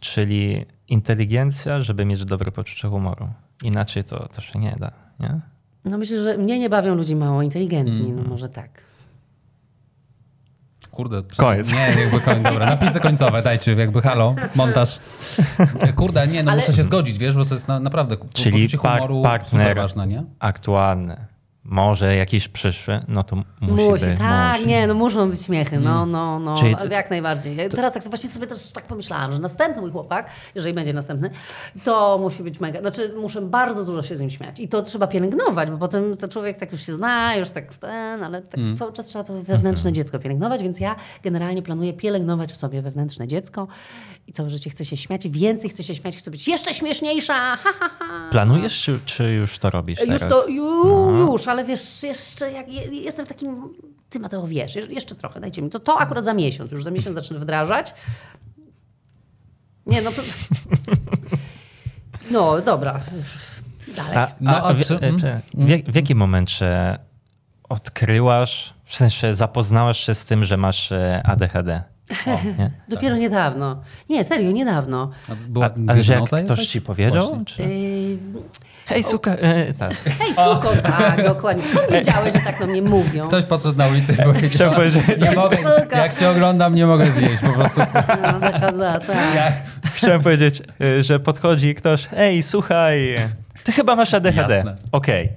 Czyli inteligencja, żeby mieć dobre poczucie humoru. Inaczej to, to się nie da, nie? No myślę, że mnie nie bawią ludzie mało inteligentni, Mm. no może tak. Kurde, przed- Koniec. Nie, jakby koniec. Dobra, napisy końcowe, dajcie, jakby halo, montaż. Kurde, nie, no Ale- muszę się zgodzić, wiesz, bo to jest na, naprawdę Czyli poczucie humoru partner. super ważne, nie? Aktualny. Może jakiś przyszły, no to musi, Musi, być. tak, musi. nie, no muszą być śmiechy, no, no, no, Czyli to- jak najbardziej. Ja teraz tak właśnie sobie też tak pomyślałam, że następny mój chłopak, jeżeli będzie następny, to musi być mega, znaczy muszę bardzo dużo się z nim śmiać i to trzeba pielęgnować, bo potem to człowiek tak już się zna, już tak ten, ale tak cały czas trzeba to wewnętrzne dziecko pielęgnować, więc ja generalnie planuję pielęgnować w sobie wewnętrzne dziecko i całe życie chcę się śmiać, więcej chcę się śmiać, chcę być jeszcze śmieszniejsza, ha, ha, ha. Planujesz, czy, czy już to robisz Już teraz? to, ju, już, ale wiesz, jeszcze jak je- jestem w takim, ty Mateo wiesz, je- jeszcze trochę, dajcie mi to, to akurat za miesiąc, już za miesiąc zacznę wdrażać. Nie, no, no dobra, dalej. A, No, a, w, e, w, jak- w jakim momencie odkryłaś, w sensie zapoznałaś się z tym, że masz e, ADHD? O, nie? *laughs* Dopiero niedawno. Nie, serio, niedawno. A była A, ale że jak ktoś jakaś? ci powiedział? Czy... Yy, Hej, suka, e, tak. *laughs* hej, suko, tak, dokładnie. Skąd wiedziałeś, że tak do mnie mówią? Ktoś podszedł na ulicy i powiedział, *laughs* nie mogę, jak cię oglądam, nie mogę zjeść, po prostu. No, taka, za, tak. Jak? chciałem powiedzieć, e, że podchodzi ktoś, ej, słuchaj, ty chyba masz ADHD. Jasne. Okej.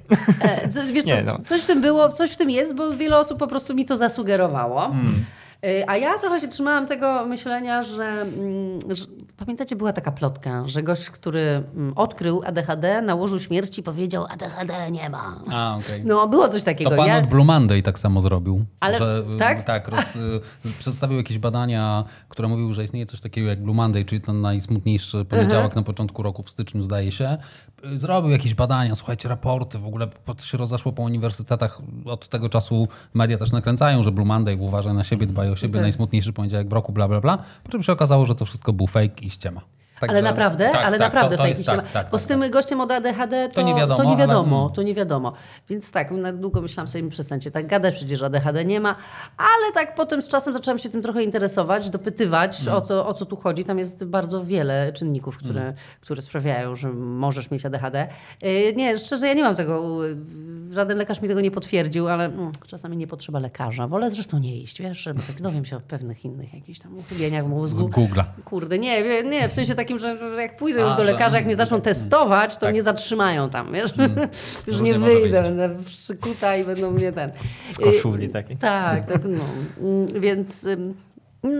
E, Coś, wiesz co, Nie, no. coś w tym było, coś w tym jest, bo wiele osób po prostu mi to zasugerowało. Hmm. E, A ja trochę się trzymałam tego myślenia, że, mm, że pamiętacie, była taka plotka, że gość, który mm, odkrył ADHD na łożu śmierci powiedział ADHD nie ma. A, okej. No, było coś takiego. To pan Ja- od Blue Monday tak samo zrobił. Ale- że, y, tak? Tak, roz, *laughs* y, przedstawił jakieś badania, które mówiły, że istnieje coś takiego jak Blue Monday, czyli ten najsmutniejszy poniedziałek na początku roku w styczniu, zdaje się. Y, Zrobił jakieś badania, słuchajcie, raporty, w ogóle to się rozeszło po uniwersytetach. Od tego czasu media też nakręcają, że Blue Monday uważa na siebie, dbaj o siebie, Tak. najsmutniejszy poniedziałek w roku, bla, bla, bla. Po czym się okazało, że to wszystko był fake i ściema. Ale Także- naprawdę, tak, ale tak, naprawdę to, to fake jest, iście ma. tak, tak, Bo tak, z tym gościem od ADHD to, To nie wiadomo, to nie ale- wiadomo, mm. to nie wiadomo. Więc tak, na długo myślałam sobie, przestańcie tak gadać, przecież ADHD nie ma. Ale tak potem z czasem zaczęłam się tym trochę interesować, dopytywać, Mm. o, co, o co tu chodzi. Tam jest bardzo wiele czynników, które, Mm. które sprawiają, że możesz mieć ADHD. Yy, Nie, szczerze, ja nie mam tego, yy, żaden lekarz mi tego nie potwierdził, ale mm, czasami nie potrzeba lekarza. Wolę zresztą nie iść, wiesz, żeby tak dowiem się o pewnych innych jakichś tam uchybieniach w Z mózgu. Google'a. Kurde, nie, nie, w sensie takim, że jak pójdę już A, do że- lekarza, jak mnie zaczną *laughs* testować, to Tak. mnie zatrzymają tam, wiesz? *laughs* już Różnie nie wyjdę, będę przykuta i będą mnie ten... W koszuli takiej. Tak, tak, no. *laughs* Mm, Więc...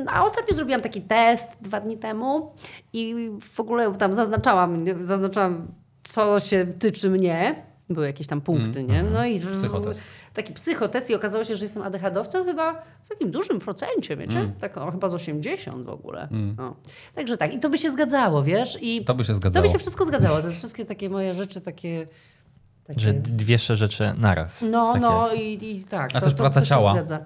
A ostatnio zrobiłam taki test dwa dni temu i w ogóle tam zaznaczałam, zaznaczałam co się tyczy mnie. Były jakieś tam punkty, nie? No i Mm, Psychotest. taki psychotest i okazało się, że jestem ADHD-owcem chyba w takim dużym procencie, wiecie? Mm. Tak o, chyba z 80 w ogóle. No. Także tak, i to by się zgadzało, wiesz? I To by się to zgadzało. by się wszystko zgadzało. Te wszystkie takie moje rzeczy, takie... takie... Że dwie rzeczy naraz. No, tak no i, i tak. A to, też to, praca to ciała. Zgadza.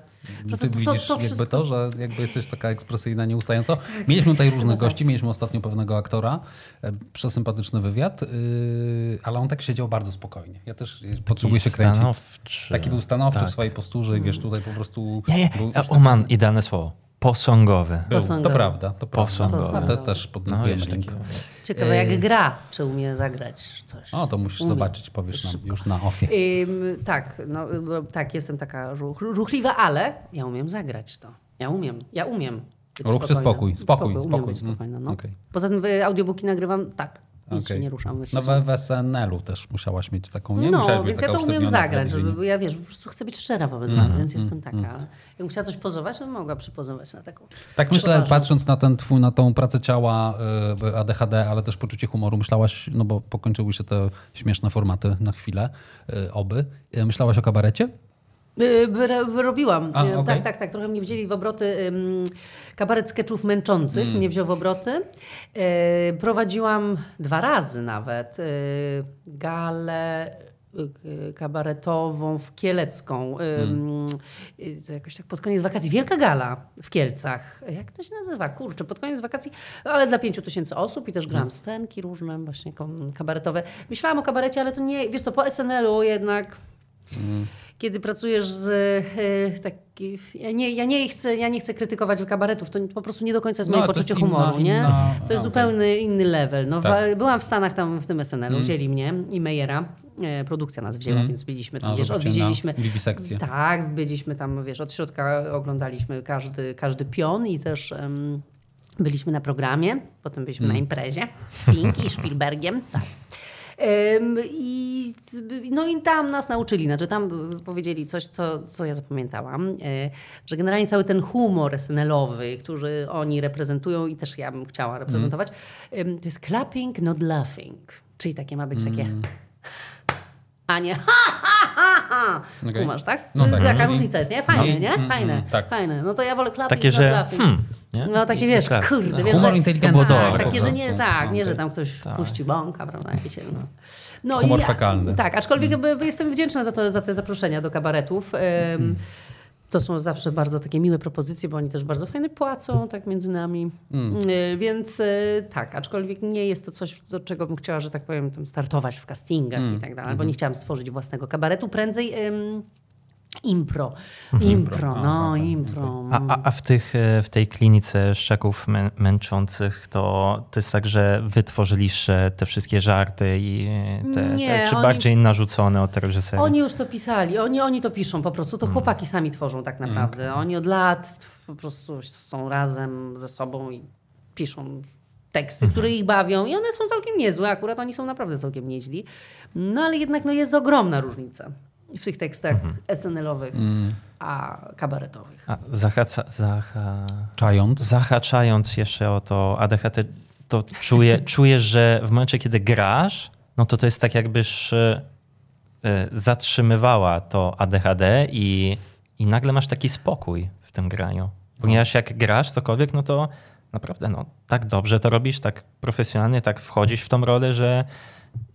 Praca- Ty widzisz jakby wszystko- to, że jakby jesteś taka ekspresyjna nieustająco. Mieliśmy tutaj różnych gości, mieliśmy ostatnio pewnego aktora, e, przesympatyczny wywiad, yy, ale on tak siedział bardzo spokojnie. Ja też e, potrzebuję się kręcić. Stanowczy. Taki był stanowczy Tak. w swojej posturze i wiesz, tutaj po prostu Nie, nie. był o man, idealne słowo. Posągowy. był. To Posągowy. prawda, to prawda. Posągowy. Te, też No, podnotujemy link. taki. Ciekawe, jak gra, czy umie zagrać coś. O, to musisz zobaczyć, powiesz nam już na ofie. Ym, tak, no, no, tak, jestem taka ruch, ruchliwa, ale ja umiem zagrać to. Ja umiem, ja umiem. być Ruch czy spokój? Spokój, umiem spokój. być spokojna, no. Mm, okej. Poza tym audiobooki nagrywam tak, nic się nie ruszam. Myślę, No we w SNL-u też musiałaś mieć taką, nie? No, więc ja to umiem zagrać, żeby, telewizyjnie. bo ja wiesz, po prostu chcę być szczera wobec Mhm, was, więc jestem taka. Ale jakbym chciała coś pozować, to mogła przypozować na taką. Tak myślę, patrząc na ten twój, na tą pracę ciała, y, ADHD, ale też poczucie humoru, myślałaś, no bo pokończyły się te śmieszne formaty na chwilę, y, oby. Y, Myślałaś o kabarecie? Robiłam. A, okej. Tak, tak, tak. Trochę mnie wzięli w obroty kabaret sketchów męczących. Mm. Mnie wziął w obroty. E, prowadziłam dwa razy nawet e, galę y, kabaretową w Kielecką. Hmm. Y, To jakoś tak pod koniec wakacji. Wielka gala w Kielcach. Jak to się nazywa? Kurczę, pod koniec wakacji, ale dla pięciu tysięcy osób i też grałam Hmm. scenki różne właśnie kabaretowe. Myślałam o kabarecie, ale to nie, wiesz co, po SNL-u jednak Hmm. Kiedy pracujesz z taki, ja nie, ja nie chcę, ja nie chcę krytykować kabaretów, to po prostu nie do końca jest No, moje to jest poczucie inna- humoru, nie? inna- To jest a, zupełnie inny level. No, Tak. Mm. wa- byłam w Stanach tam w tym SNL-u, wzięli mnie i Mejera. E, produkcja nas wzięła, więc byliśmy tam, A, wiesz, odwiedziliśmy. wiwisekcję. Tak, byliśmy tam, wiesz, od środka oglądaliśmy każdy, każdy pion i też em, byliśmy na programie, potem byliśmy Mm. na imprezie z Pink i Spielbergiem. Tak. I, no i tam nas nauczyli, znaczy tam powiedzieli coś, co, co ja zapamiętałam, e, że generalnie cały ten humor SNL-owy, który oni reprezentują i też ja bym chciała reprezentować, em, to jest clapping, not laughing. Czyli takie ma być takie *laughs* a nie ha, ha, ha, ha. Okej. Kumasz, tak? No tak, Taka różnica jest, nie? Fajne, No. nie? Mm, Fajne, mm, tak. fajne. No to ja wolę clapping, Takie, not że laughing. hmm, nie? No takie I- wiesz, tak. kurde, No, wiesz, Humor że, inteligentny. To było tak, takie, że nie, tak, No, nie, że tam ktoś Tak. puści bąka, prawda, wiecie, no. no Humor i fekalny. Tak, aczkolwiek by- jestem wdzięczna za, to, za te zaproszenia do kabaretów. Em, To są zawsze bardzo takie miłe propozycje, bo oni też bardzo fajnie płacą, tak między nami. Y, Więc y, tak, aczkolwiek nie jest to coś, do czego bym chciała, że tak powiem, tam startować w castingach i tak dalej, bo nie chciałam stworzyć własnego kabaretu. Prędzej ym, impro. Impro, A, no, impro. A, a, w, tych, e, w tej klinice szczeków mę, męczących to, to jest tak, że wy tworzyliście te wszystkie żarty i te, Nie, te, czy oni- bardziej narzucone od reżysera? Oni już to pisali, oni, oni to piszą po prostu. To chłopaki sami tworzą tak naprawdę. Oni od lat po prostu są razem ze sobą i piszą teksty, które ich bawią i one są całkiem niezłe. Akurat oni są naprawdę całkiem nieźli. No ale jednak no, jest ogromna różnica w tych tekstach SNL-owych, a kabaretowych. A, zahaca, zaha, Czając. zahaczając jeszcze o to ADHD, to czuję, *laughs* czujesz, że w momencie, kiedy grasz, no to to jest tak jakbyś e, e, zatrzymywała to ADHD i, i nagle masz taki spokój w tym graniu. Ponieważ jak grasz cokolwiek, no to naprawdę no, tak dobrze to robisz, tak profesjonalnie, tak wchodzisz w tą rolę, że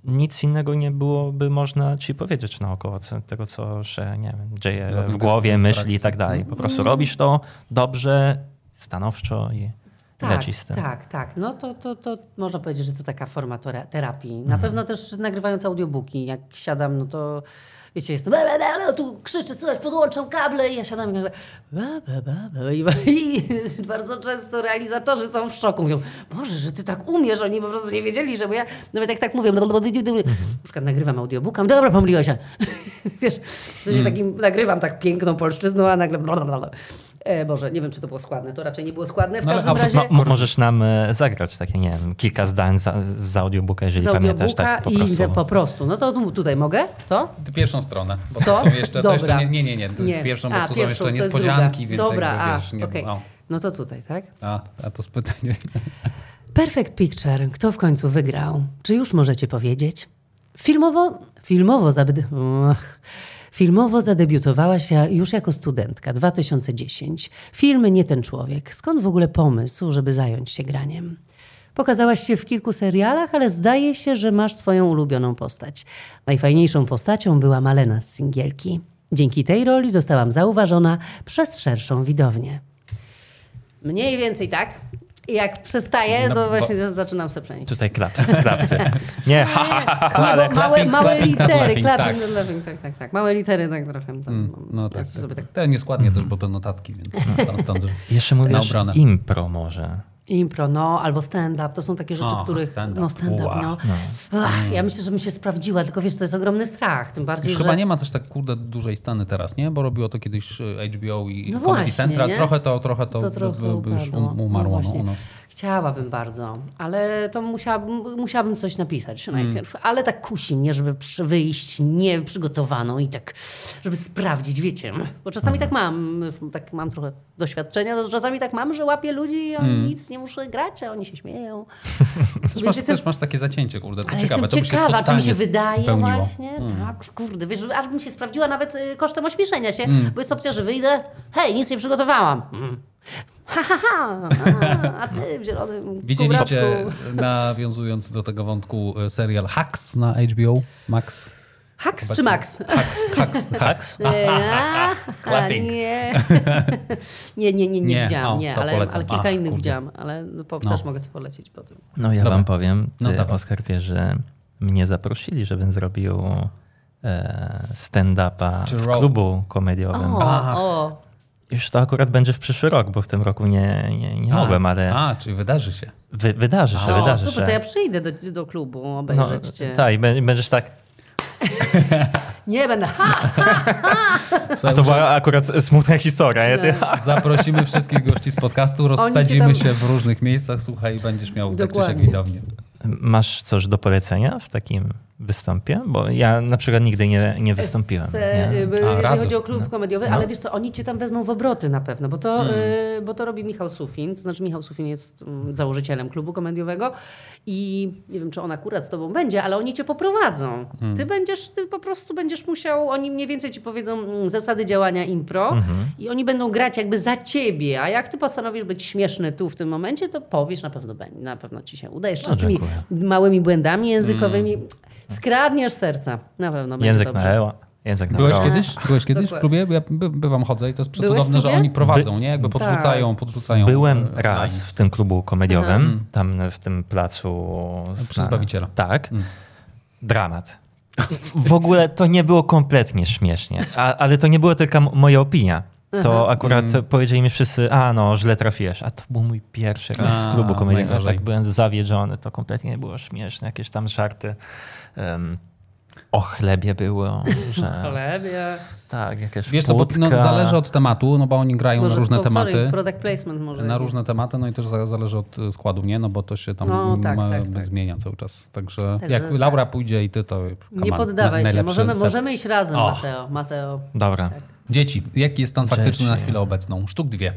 nic innego nie byłoby można ci powiedzieć naokoło tego, co się nie wiem, dzieje Żadnych w głowie, myśli i tak dalej. Po prostu robisz to dobrze, stanowczo i Tak, lecisz z tym. tak, tak. No to, to, to można powiedzieć, że to taka forma terapii. Na pewno też nagrywając audiobooki, jak siadam, no to wiecie, jestem "Bla, bla, bla, bla", tu krzyczy coś, podłączam kable i ja siadam i nagle "Bla, bla, bla, bla", i, i bardzo często realizatorzy są w szoku. Mówią, Boże, że ty tak umiesz, oni po prostu nie wiedzieli, że bo ja nawet jak tak mówię, na przykład nagrywam audiobooka, dobra, pomyliła się. Wiesz, w sensie takim nagrywam tak piękną polszczyzną, a nagle bla, bla, bla. E, Boże, nie wiem, czy to było składne. To raczej nie było składne. W No, każdym razie... Mo- mo- możesz nam e, zagrać takie, nie wiem, kilka zdań za, z audiobooka, jeżeli z pamiętasz, audiobooka tak po i prostu. idę po prostu. No to tu- tutaj mogę? To? Pierwszą stronę. Bo To? to są jeszcze, to Dobra. jeszcze nie, nie, nie, nie, pierwszą, bo A, tu pierwszą, są jeszcze to niespodzianki, więc Dobra, jakby, a, wiesz, nie okej. o, No to tutaj, tak? a, a to z pytaniem. Perfect Picture. Kto w końcu wygrał? Czy już możecie powiedzieć? Filmowo, filmowo, zabed... Filmowo zadebiutowałaś ja już jako studentka 2010. Film Nie ten człowiek. Skąd w ogóle pomysł, żeby zająć się graniem? Pokazałaś się w kilku serialach, ale zdaje się, że masz swoją ulubioną postać. Najfajniejszą postacią była Malena z Singielki. Dzięki tej roli zostałam zauważona przez szerszą widownię. Mniej więcej tak. I jak przestaję, No, to bo- właśnie zaczynam seplenić. Tutaj klapsy, *laughs* klapsy. Nie, ha, ha, ha, ha, ale bo małe, małe litery, clapping, tak. laughing, tak, tak, tak. Małe litery tak trochę. Tam, Mm, No ja tak, sobie tak. tak. Te nieskładnie też, bo to notatki, więc tam stąd, jeszcze Na mówisz impro może. Impro, no, albo stand-up, to są takie rzeczy, Och, których... stand-up. No, stand-up, Ua. no. Ach, ja myślę, że bym się sprawdziła, tylko wiesz, to jest ogromny strach, tym bardziej, Już że... chyba nie ma też tak kurde dużej sceny teraz, nie? Bo robiło to kiedyś y, HBO i No Comedy właśnie, Central. nie? Trochę to, trochę to, To by- trochę by, by już um, umarło. No No, właśnie. u nas. Chciałabym bardzo, ale to musiałabym, musiałabym coś napisać Mm. najpierw. Ale tak kusi mnie, żeby wyjść nieprzygotowaną i tak, żeby sprawdzić, wiecie. Bo czasami tak mam, tak mam trochę doświadczenia, to czasami tak mam, że łapię ludzi i oni Mm. nic nie muszę grać, a oni się śmieją. *laughs* Też masz, jestem- też masz takie zacięcie, kurde, to Ale ciekawe. jestem to ciekawa, czy mi się wydaje spełniło. Mm. właśnie. Tak, kurde, wiesz, aż bym się sprawdziła nawet y, kosztem ośmieszenia się, Mm. bo jest opcja, że wyjdę, hej, nic nie przygotowałam. Ha, ha, ha, a, a ty w zielonym Widzieliście, kubraczku. nawiązując do tego wątku, e, serial Hacks na HBO Max? Haks czy Obecnie. Max? Haks, haks, haks. E, a, Clapping. Nie. *laughs* nie, nie, nie, nie, Nie, widziałam, o, nie, ale, ale kilka Ach, innych kurde. widziałam, ale no, po, No. też mogę to polecić potem. No ja Dobra. wam powiem, No ty. Oskar, wiesz, że mnie zaprosili, żebym zrobił e, stand-upa Czy w klubu komediowym. O, o, Już to akurat będzie w przyszły rok, bo w tym roku nie, nie, nie mogłem, ale A, czyli wydarzy się. wy, wydarzy się, O, wydarzy super, się. to ja przyjdę do, do klubu no, obejrzeć cię. tak, i bę- będziesz tak. *laughs* Nie będę, ha! A to była akurat smutna historia, nie? Ty, Tak. Zaprosimy wszystkich gości z podcastu, rozsadzimy tam- się w różnych miejscach, słuchaj, i będziesz miał tak czy Dokładnie. widownię. Masz coś do polecenia w takim występie? Bo ja na przykład nigdy nie, nie wystąpiłem. Z, Nie? e, jeżeli rado. chodzi o klub No. komediowy, No. ale wiesz co, oni cię tam wezmą w obroty na pewno, bo to, Mm. e, bo to robi Michał Sufin, to znaczy Michał Sufin jest mm, założycielem klubu komediowego i nie wiem, czy on akurat z tobą będzie, ale oni cię poprowadzą. Mm. Ty będziesz, ty po prostu będziesz musiał, oni mniej więcej ci powiedzą zasady działania impro Mhm. i oni będą grać jakby za ciebie, a jak ty postanowisz być śmieszny tu w tym momencie, to powiesz, na pewno będzie, na pewno ci się uda. Jeszcze No, z tymi dziękuję. małymi błędami językowymi. Skradniesz serca. Na pewno będzie Język dobrze. na Eła. Język na Byłeś Eła. kiedyś? Byłeś kiedyś w klubie? Ja by, bywam, chodzę i to jest przecudowne, że oni prowadzą, nie? Jakby Tak. podrzucają, podrzucają. Byłem e, raz lines. w tym klubu komediowym, Mhm. tam w tym placu. Przy Zbawiciela. Tak. Dramat. W ogóle to nie było kompletnie śmiesznie, a, ale to nie była tylko m- moja opinia. To akurat Mm. powiedzieli mi wszyscy, a no, źle trafiłeś. A to był mój pierwszy raz A, w klubu komediowym. najgorzej. Tak byłem zawiedziony, to kompletnie nie było śmieszne. Jakieś tam żarty em, o chlebie było, *laughs* że Chlebie. tak, jakieś Wiesz co, bo no, zależy od tematu, no bo oni grają Może na różne tematy. product placement może. Na różne tematy, no i też za- zależy od e, składu, nie? No bo to się tam No, tak, ma- tak, tak. zmienia cały czas. Także, Także jak tak. Laura pójdzie i ty, to Nie on, poddawaj na- się. Możemy, set. możemy iść razem. Mateo. Mateo. Dobra. Dzieci, jaki jest stan faktyczny na chwilę obecną? Sztuk dwie.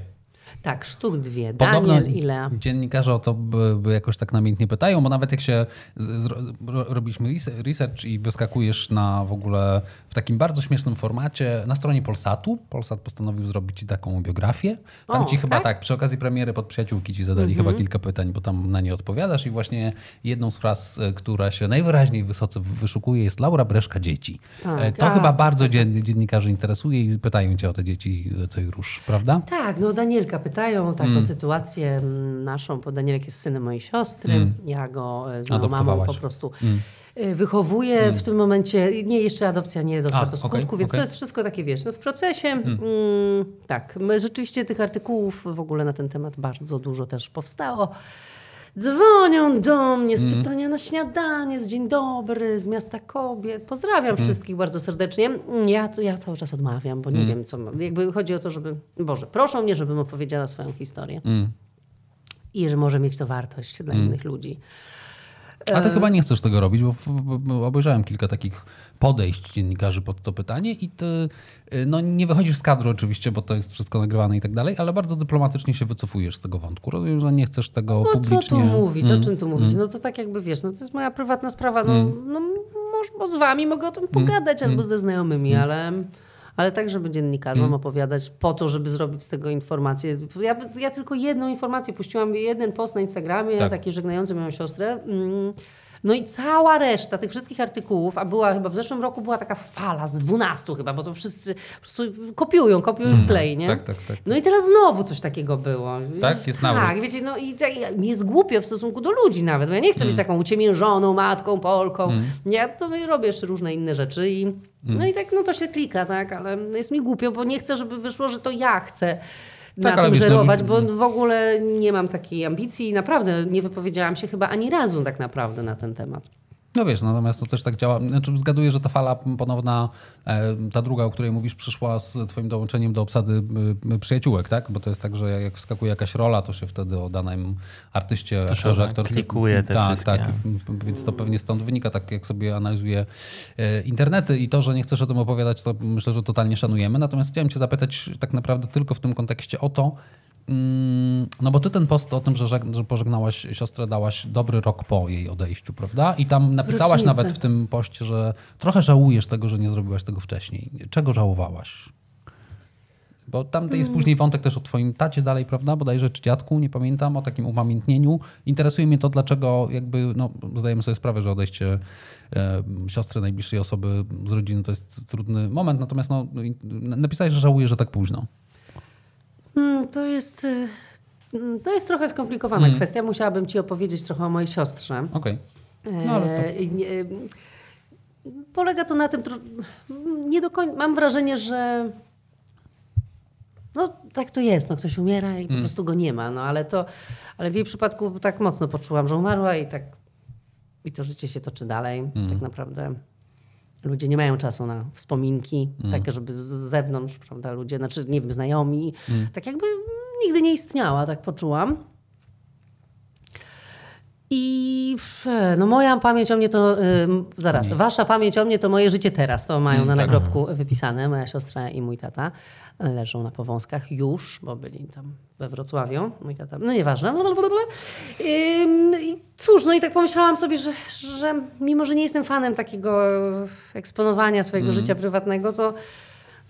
Tak, sztuk dwie. Podobno Daniel i Lea. dziennikarze o to by, by jakoś tak namiętnie pytają, bo nawet jak się z, z, ro- robiliśmy res- research i wyskakujesz na w ogóle w takim bardzo śmiesznym formacie na stronie Polsatu. Polsat postanowił zrobić ci taką biografię. Tam O, ci chyba tak? tak, przy okazji premiery pod przyjaciółki ci zadali chyba kilka pytań, bo tam na nie odpowiadasz i właśnie jedną z fraz, e, która się najwyraźniej wysoce wyszukuje jest Laura Breszka dzieci. Tak, E, to a, chyba bardzo dzien, dziennikarzy interesuje i pytają cię o te dzieci e, co i róż, prawda? Tak, no Danielka pytają tak Mm. o sytuację mm, naszą, bo Danielek jest synem mojej siostry. Ja go z moją mamą po prostu e, wychowuję w tym momencie. Nie, jeszcze adopcja nie doszła A, do skutku, okej, więc okej. to jest wszystko takie, wiesz, no w procesie. Mm, tak, my rzeczywiście tych artykułów w ogóle na ten temat bardzo dużo też powstało. Dzwonią do mnie z pytania na śniadanie, z dzień dobry, z miasta kobiet. Pozdrawiam wszystkich bardzo serdecznie. Ja, ja cały czas odmawiam, bo nie wiem, co. Jakby chodzi o to, żeby. Boże, proszą mnie, żebym opowiedziała swoją historię. I że może mieć to wartość dla innych ludzi. A ty chyba nie chcesz tego robić, bo, obejrzałem kilka takich podejść dziennikarzy pod to pytanie i ty y, no, nie wychodzisz z kadru oczywiście, bo to jest wszystko nagrywane i tak dalej, ale bardzo dyplomatycznie się wycofujesz z tego wątku. Rozumiem, że nie chcesz tego No publicznie... co tu mówić, o czym tu mówić? No to tak jakby wiesz, no to jest moja prywatna sprawa. No, no może, bo z wami mogę o tym pogadać albo ze znajomymi, ale, ale tak, żeby dziennikarzom opowiadać po to, żeby zrobić z tego informację. Ja, ja tylko jedną informację puściłam, jeden post na Instagramie, Tak. taki żegnający moją siostrę. Mm, No i cała reszta tych wszystkich artykułów, a była chyba w zeszłym roku była taka fala z 12 chyba, bo to wszyscy po prostu kopiują, kopiują w play, nie? Tak, tak, tak. No i teraz znowu coś takiego było. Tak? Jest Tak, nawrót. wiecie, no i tak, jest głupio w stosunku do ludzi nawet, bo ja nie chcę być Mm. taką uciemiężoną matką, Polką. Ja to robię jeszcze różne inne rzeczy i Mm. No i tak, no to się klika, tak, ale jest mi głupio, bo nie chcę, żeby wyszło, że to ja chcę Tak, na tym wiesz, no, żerować, bo w ogóle nie mam takiej ambicji i naprawdę nie wypowiedziałam się chyba ani razu tak naprawdę na ten temat. No wiesz, natomiast to też tak działa. Znaczy, zgaduję, że ta fala ponowna, e, ta druga, o której mówisz, przyszła z twoim dołączeniem do obsady y, przyjaciółek, tak? Bo to jest tak, że jak wskakuje jakaś rola, to się wtedy o danym artyście, aktorze, aktorce... klikuje te tak, wszystkie. tak. Więc to pewnie stąd wynika, tak jak sobie analizuję e, internety i to, że nie chcesz o tym opowiadać, to myślę, że totalnie szanujemy. Natomiast chciałem cię zapytać tak naprawdę tylko w tym kontekście o to, No bo ty ten post o tym, że, żeg- że pożegnałaś siostrę, dałaś dobry rok po jej odejściu, prawda? I tam napisałaś Rocznicę. nawet w tym poście, że trochę żałujesz tego, że nie zrobiłaś tego wcześniej. Czego żałowałaś? Bo tam jest później wątek też o twoim tacie dalej, prawda? Bodajże czy dziadku, nie pamiętam, o takim upamiętnieniu. Interesuje mnie to, dlaczego jakby, no zdajemy sobie sprawę, że odejście e, siostry najbliższej osoby z rodziny to jest trudny moment, natomiast no, napisałeś, że żałuję, że tak późno. Mm, To jest, y, mm, to jest trochę skomplikowana kwestia. Musiałabym ci opowiedzieć trochę o mojej siostrze. Okej. No, ale to- E, i nie- Polega to na tym, nie do końca, mam wrażenie, że no tak to jest, no ktoś umiera i po Mm. prostu go nie ma, no ale to, ale w jej przypadku tak mocno poczułam, że umarła i tak i to życie się toczy dalej. Mm. Tak naprawdę ludzie nie mają czasu na wspominki, Mm. takie, żeby z z zewnątrz, prawda, ludzie, znaczy nie wiem, znajomi, Mm. tak jakby nigdy nie istniała, tak poczułam. I no moja pamięć o mnie to, ym, zaraz, wasza pamięć o mnie to moje życie teraz, to mają na tak. nagrobku wypisane. Moja siostra i mój tata e, leżą na Powązkach już, bo byli tam we Wrocławiu. Mój tata, no nieważne. Ym, I cóż, no i tak pomyślałam sobie, że, że mimo, że nie jestem fanem takiego eksponowania swojego życia prywatnego, to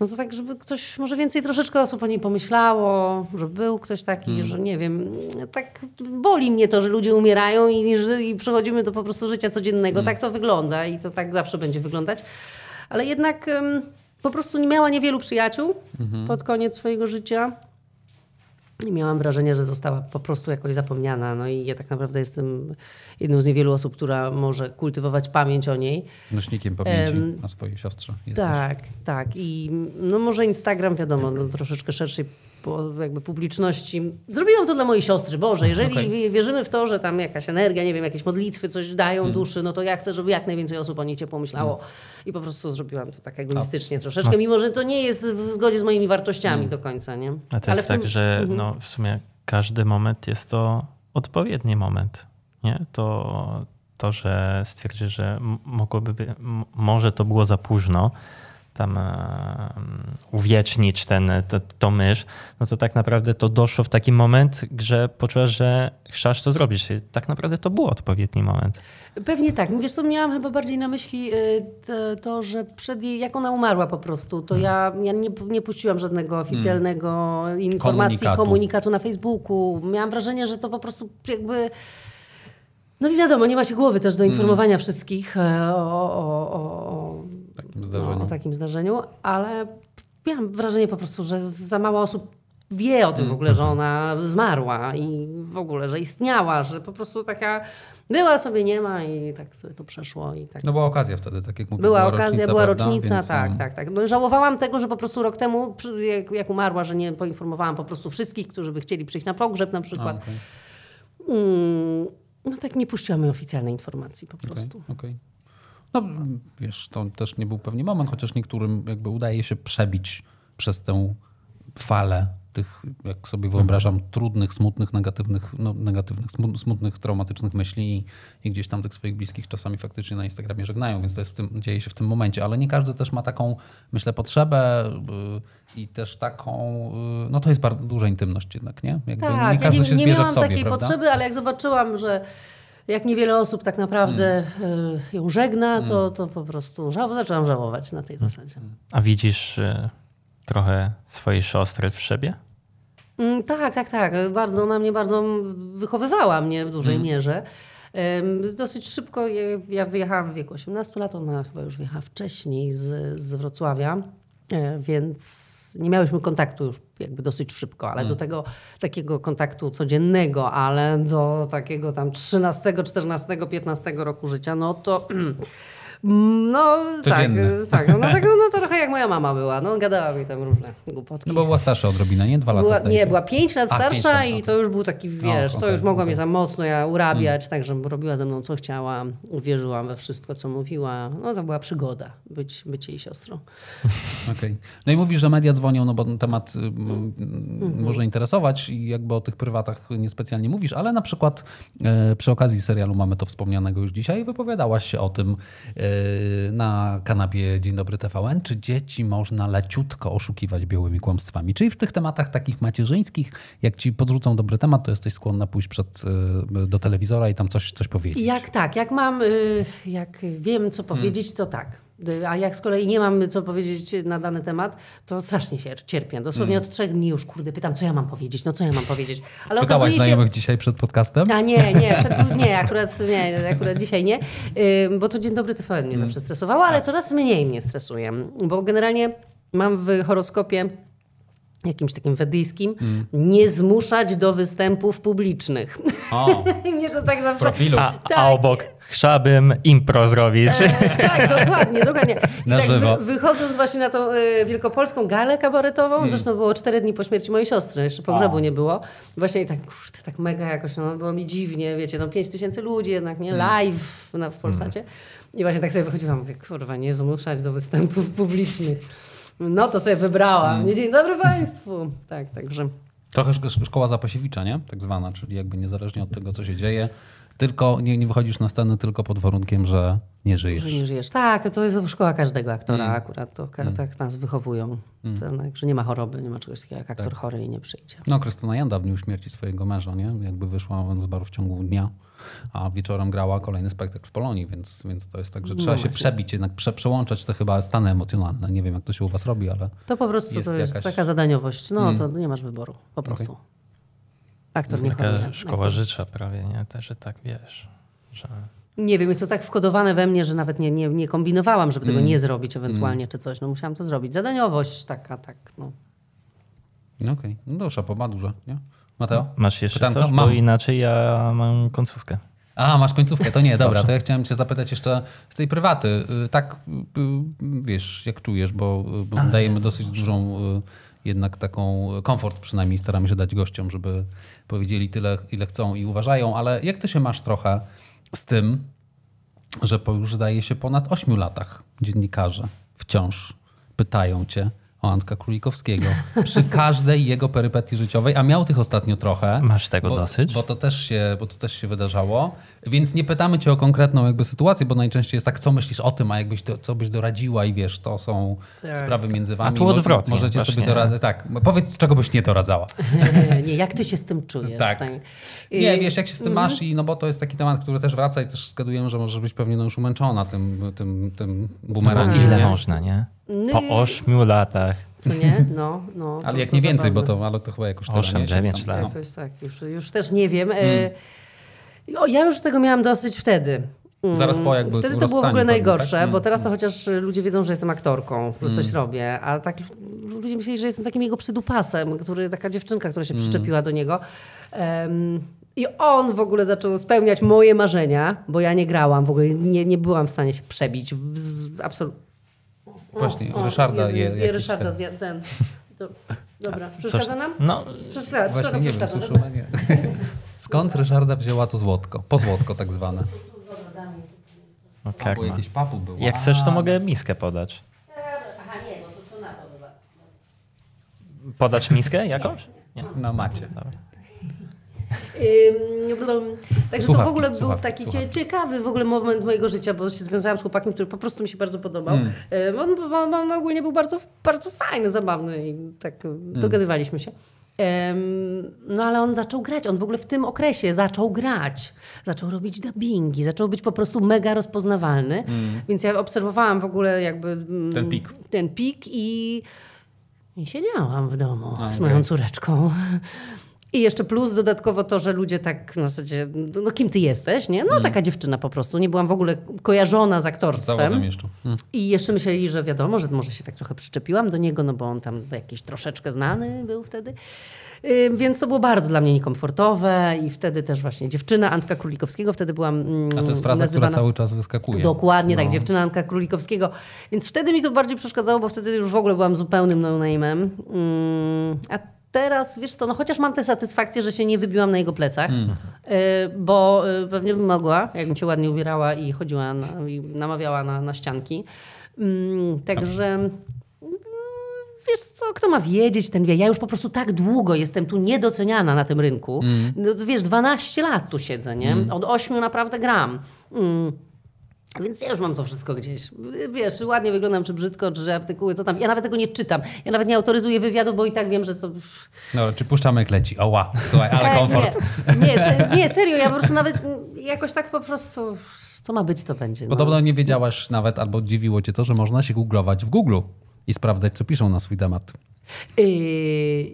no to tak, żeby ktoś, może więcej troszeczkę osób o niej pomyślało, że był ktoś taki, że nie wiem, tak boli mnie to, że ludzie umierają i, i przechodzimy do po prostu życia codziennego. Tak to wygląda i to tak zawsze będzie wyglądać. Ale jednak po prostu nie miała niewielu przyjaciół pod koniec swojego życia. I miałam wrażenie, że została po prostu jakoś zapomniana. No i ja tak naprawdę jestem jedną z niewielu osób, która może kultywować pamięć o niej. Nośnikiem pamięci na swojej siostrze jesteś. Tak, tak. I no może Instagram, wiadomo, no, troszeczkę szerszej po, jakby publiczności. Zrobiłam to dla mojej siostry. Boże, jeżeli Okej. wierzymy w to, że tam jakaś energia, nie wiem, jakieś modlitwy coś dają Hmm. duszy, no to ja chcę, żeby jak najwięcej osób o niej ciepło myślało. I po prostu zrobiłem to tak egoistycznie No. troszeczkę, mimo że to nie jest w zgodzie z moimi wartościami Hmm. do końca, nie? A to Ale jest tak, że Mhm. no, w sumie każdy moment jest to odpowiedni moment. Nie? To, to że stwierdzi, że mogłoby by, może to było za późno, tam e, uwiecznić ten, to, to mysz, no to tak naprawdę to doszło w taki moment, że poczułaś, że chciałaś to zrobić. Tak naprawdę to był odpowiedni moment. Pewnie tak. Wiesz co, miałam chyba bardziej na myśli y, to, że przed jej, jak ona umarła po prostu, to ja, ja nie, nie puściłam żadnego oficjalnego informacji, Komunikatu. komunikatu. na Facebooku. Miałam wrażenie, że to po prostu jakby... No i wiadomo, nie ma się głowy też do informowania wszystkich e, o, o, o, o, Takim zdarzeniu. No, o takim zdarzeniu, ale miałam wrażenie po prostu, że za mało osób wie o tym w ogóle, że ona zmarła i w ogóle, że istniała, że po prostu taka była sobie nie ma i tak sobie to przeszło i tak. No była okazja wtedy, tak jak mówisz. Była okazja, rocznica, była prawda? rocznica, Więc, tak, um, tak, tak. No, żałowałam tego, że po prostu rok temu, jak, jak umarła, że nie poinformowałam po prostu wszystkich, którzy by chcieli przyjść na pogrzeb na A, przykład. okej, Mm, no tak nie puściłam jej oficjalnej informacji po prostu. okej. No wiesz, to też nie był pewnie moment, chociaż niektórym jakby udaje się przebić przez tę falę tych, jak sobie wyobrażam, trudnych, smutnych, negatywnych, no, negatywnych, smu- smutnych, traumatycznych myśli i, i gdzieś tam tych swoich bliskich czasami faktycznie na Instagramie żegnają, więc to jest w tym, dzieje się w tym momencie, ale nie każdy też ma taką, myślę, potrzebę y, i też taką, y, no to jest bardzo duża intymność jednak, nie? Jakby nie Tak, ja każdy nie, się nie zbierze miałam sobie, takiej potrzeby, ale jak zobaczyłam, że jak niewiele osób tak naprawdę Mm. y, ją żegna, to, to po prostu żał, zaczęłam żałować na tej Mm. zasadzie. A widzisz e, trochę swojej siostry w siebie? Mm, tak, tak, tak. Bardzo, ona mnie bardzo wychowywała mnie w dużej mierze. Dosyć szybko ja wyjechałam w wieku 18 lat, ona chyba już wyjechała wcześniej z, z Wrocławia, e, więc nie miałyśmy kontaktu już jakby dosyć szybko, ale do tego takiego kontaktu codziennego, ale do takiego tam 13, 14, 15 roku życia, no to *clears throat* no tak, Codzienne. tak, no, *laughs* tak, no to trochę jak moja mama była, no gadała mi tam różne głupotki. No bo była starsza odrobinę, nie? Dwa lata Była, nie, była 5 lat A, starsza pięć lat, i to już był taki, wiesz, to okej, już mogła okej. mnie tam mocno ja urabiać, tak, że robiła ze mną co chciała, wierzyłam we wszystko, co mówiła. No to była przygoda, być, być jej siostrą. *laughs* Okej. No i mówisz, że media dzwonią, no bo ten temat y, m, Mhm. może interesować i jakby o tych prywatach niespecjalnie mówisz, ale na przykład e, przy okazji serialu mamy to wspomnianego już dzisiaj, wypowiadałaś się o tym e, na kanapie Dzień Dobry TVN, czy dzieci można leciutko oszukiwać białymi kłamstwami. Czyli w tych tematach takich macierzyńskich, jak ci podrzucą dobry temat, to jesteś skłonna pójść przed, e, do telewizora i tam coś, coś powiedzieć. Jak tak, jak mam, y, jak wiem co powiedzieć, to tak. A jak z kolei nie mam co powiedzieć na dany temat, to strasznie się cierpię. Dosłownie Mm. od trzech dni już, kurde, pytam, co ja mam powiedzieć, no co ja mam powiedzieć. Ale Pytałaś się... znajomych dzisiaj przed podcastem? A nie, nie, przed, nie, akurat, nie, akurat dzisiaj nie, bo to Dzień Dobry TVN mnie zawsze stresowało, ale coraz mniej mnie stresuje, bo generalnie mam w horoskopie jakimś takim wedyjskim nie zmuszać do występów publicznych. O, *laughs* I mnie to tak zawsze... profilu. A, Tak. a obok chciałbym impro zrobić. E, tak, dokładnie, dokładnie. I Na tak żywo. wy, wychodząc właśnie na tą e, wielkopolską galę kabaretową, zresztą było cztery dni po śmierci mojej siostry, jeszcze pogrzebu nie było. Właśnie i tak, kurde, tak mega jakoś, no, było mi dziwnie, wiecie, no pięć tysięcy ludzi jednak, nie, live na, w Polsacie. I właśnie tak sobie wychodziłam, mówię, kurwa, nie zmuszać do występów *laughs* publicznych. No to sobie wybrałam. Nie, Dzień dobry Państwu. Tak, także... Trochę szko- szkoła Zapasiewicza, nie? Tak zwana, czyli jakby niezależnie od tego, co się dzieje, tylko nie, nie wychodzisz na scenę tylko pod warunkiem, że nie żyjesz. Że nie żyjesz. Tak, to jest szkoła każdego aktora Mm. akurat. To, ka- Tak nas wychowują. Tak, że nie ma choroby, nie ma czegoś takiego jak aktor Tak. chory i nie przyjdzie. No, Krystyna Janda w dniu śmierci swojego męża, nie? Jakby wyszła z baru w ciągu dnia, a wieczorem grała kolejny spektakl w Polonii, więc, więc to jest tak, że trzeba się właśnie. przebić, jednak prze, przełączać te chyba stany emocjonalne. Nie wiem, jak to się u was robi, ale To po prostu Jest to jest jakaś- Mm. taka zadaniowość. No to nie masz wyboru. Po prostu. Aktor nie choruje. Taka szkoła Aktor- życia prawie, nie? Też, że tak wiesz, że... Nie wiem, jest to tak wkodowane we mnie, że nawet nie, nie, nie kombinowałam, żeby Mm. tego nie zrobić ewentualnie czy coś. No musiałam to zrobić. Zadaniowość taka, tak. No. no okej. No dobrze, poma dużo, nie? Mateo? Masz jeszcze Pytanko? coś? Mam. Bo inaczej ja mam końcówkę. A, masz końcówkę, to nie, dobra, to ja chciałem cię zapytać jeszcze z tej prywaty. Y, Tak, y, y, wiesz, jak czujesz, bo bo dajemy dosyć dużą jednak taką komfort przynajmniej staramy się dać gościom, żeby powiedzieli tyle, ile chcą i uważają, ale jak ty się masz trochę z tym, że po już zdaje się ponad 8 latach dziennikarze wciąż pytają cię o Antka Królikowskiego przy każdej jego perypetii życiowej, a miał tych ostatnio trochę. Masz tego bo, dosyć? Bo to, też się, bo to też się wydarzało. Więc nie pytamy cię o konkretną jakby sytuację, bo najczęściej jest tak, co myślisz o tym, a jakbyś to, co byś doradziła i wiesz, to są Tak. sprawy między wami. tu Mo- odwrotnie Możecie właśnie. sobie doradzać. Tak, powiedz, czego byś nie doradzała. nie, jak ty się z tym czujesz? Tak. Y, Nie, wiesz, jak się z tym mhm. masz i no bo to jest taki temat, który też wraca i też zgadujemy, że możesz być pewnie no już umęczona tym, tym, tym bumerangiem. Ile nie? można, nie? Po Nie. ośmiu latach. Co nie? No, no. Ale to- jak to nie więcej, bo zabawne. to, ale to chyba jakoś tyle, Osiem, nie? Się dziewięć tam- lat. no. Jakoś tak, już, już też nie wiem. O, ja już tego miałam dosyć wtedy. Mm, Zaraz po jakby Wtedy to było w ogóle pewnie, najgorsze, tak? bo teraz to chociaż ludzie wiedzą, że jestem aktorką, że coś robię, a tak ludzie myśleli, że jestem takim jego przydupasem, który, taka dziewczynka, która się przyczepiła do niego. Em, I on w ogóle zaczął spełniać moje marzenia, bo ja nie grałam, w ogóle nie, nie byłam w stanie się przebić. Absolutnie. Właśnie, u Ryszarda Jezu, je, jakiś Ryszarda ten- zjadł ten. To, dobra, Coś, przeszkadza nam? no, Przeszkadza, Właśnie nie wiem. *laughs* Skąd Ryszarda wzięła to złotko? Po złotko tak zwane. no Albo karma. jakieś papu było. Jak A, chcesz, to mogę miskę podać. Aha, nie, no to, to na to. Podać miskę jakąś? Nie. Na macie. Ym, blum. Także to Słuchawki, w ogóle był taki słuchawki. ciekawy w ogóle moment mojego życia, bo się związałam z chłopakiem, który po prostu mi się bardzo podobał. Mm. On, on, on ogólnie był bardzo, bardzo fajny, zabawny i tak Mm. dogadywaliśmy się. No ale on zaczął grać, on w ogóle w tym okresie zaczął grać. Zaczął robić dubbingi, zaczął być po prostu mega rozpoznawalny. Więc ja obserwowałam w ogóle jakby mm, Mm. Ten pik. ten pik i, i siedziałam w domu A, z moją córeczką. I jeszcze plus dodatkowo to, że ludzie tak na zasadzie, no kim ty jesteś, nie? No taka dziewczyna po prostu. Nie byłam w ogóle kojarzona z aktorstwem. zawodem jeszcze. Hmm. I jeszcze myśleli, że wiadomo, że może się tak trochę przyczepiłam do niego, no bo on tam jakiś troszeczkę znany był wtedy. Ym, Więc to było bardzo dla mnie niekomfortowe i wtedy też właśnie dziewczyna Antka Królikowskiego, wtedy byłam mm, A to jest fraza, nazywana... która cały czas wyskakuje. Dokładnie tak, No. dziewczyna Anka Królikowskiego. Więc wtedy mi to bardziej przeszkadzało, bo wtedy już w ogóle byłam zupełnym no-name'em. Mm, a teraz, wiesz co, no chociaż mam tę satysfakcję, że się nie wybiłam na jego plecach, Mm. y, bo y, pewnie bym mogła, jakbym się ładnie ubierała i chodziła na, i namawiała na, na ścianki. Mm, Także... mm, Wiesz co, kto ma wiedzieć, ten wie. Ja już po prostu tak długo jestem tu niedoceniana na tym rynku. No, wiesz, 12 lat tu siedzę, nie? Od 8 naprawdę gram. Mm. Więc ja już mam to wszystko gdzieś. Wiesz, czy ładnie wyglądam, czy brzydko, czy artykuły, co tam. Ja nawet tego nie czytam. Ja nawet nie autoryzuję wywiadu, bo i tak wiem, że to... No, czy puszczamy jak leci? Oła, słuchaj, ale komfort. Nie, nie, se- nie, serio, ja po prostu nawet jakoś tak po prostu... Co ma być, to będzie. No. Podobno nie wiedziałaś nawet, albo dziwiło cię to, że można się googlować w Google i sprawdzać, co piszą na swój temat. Yy,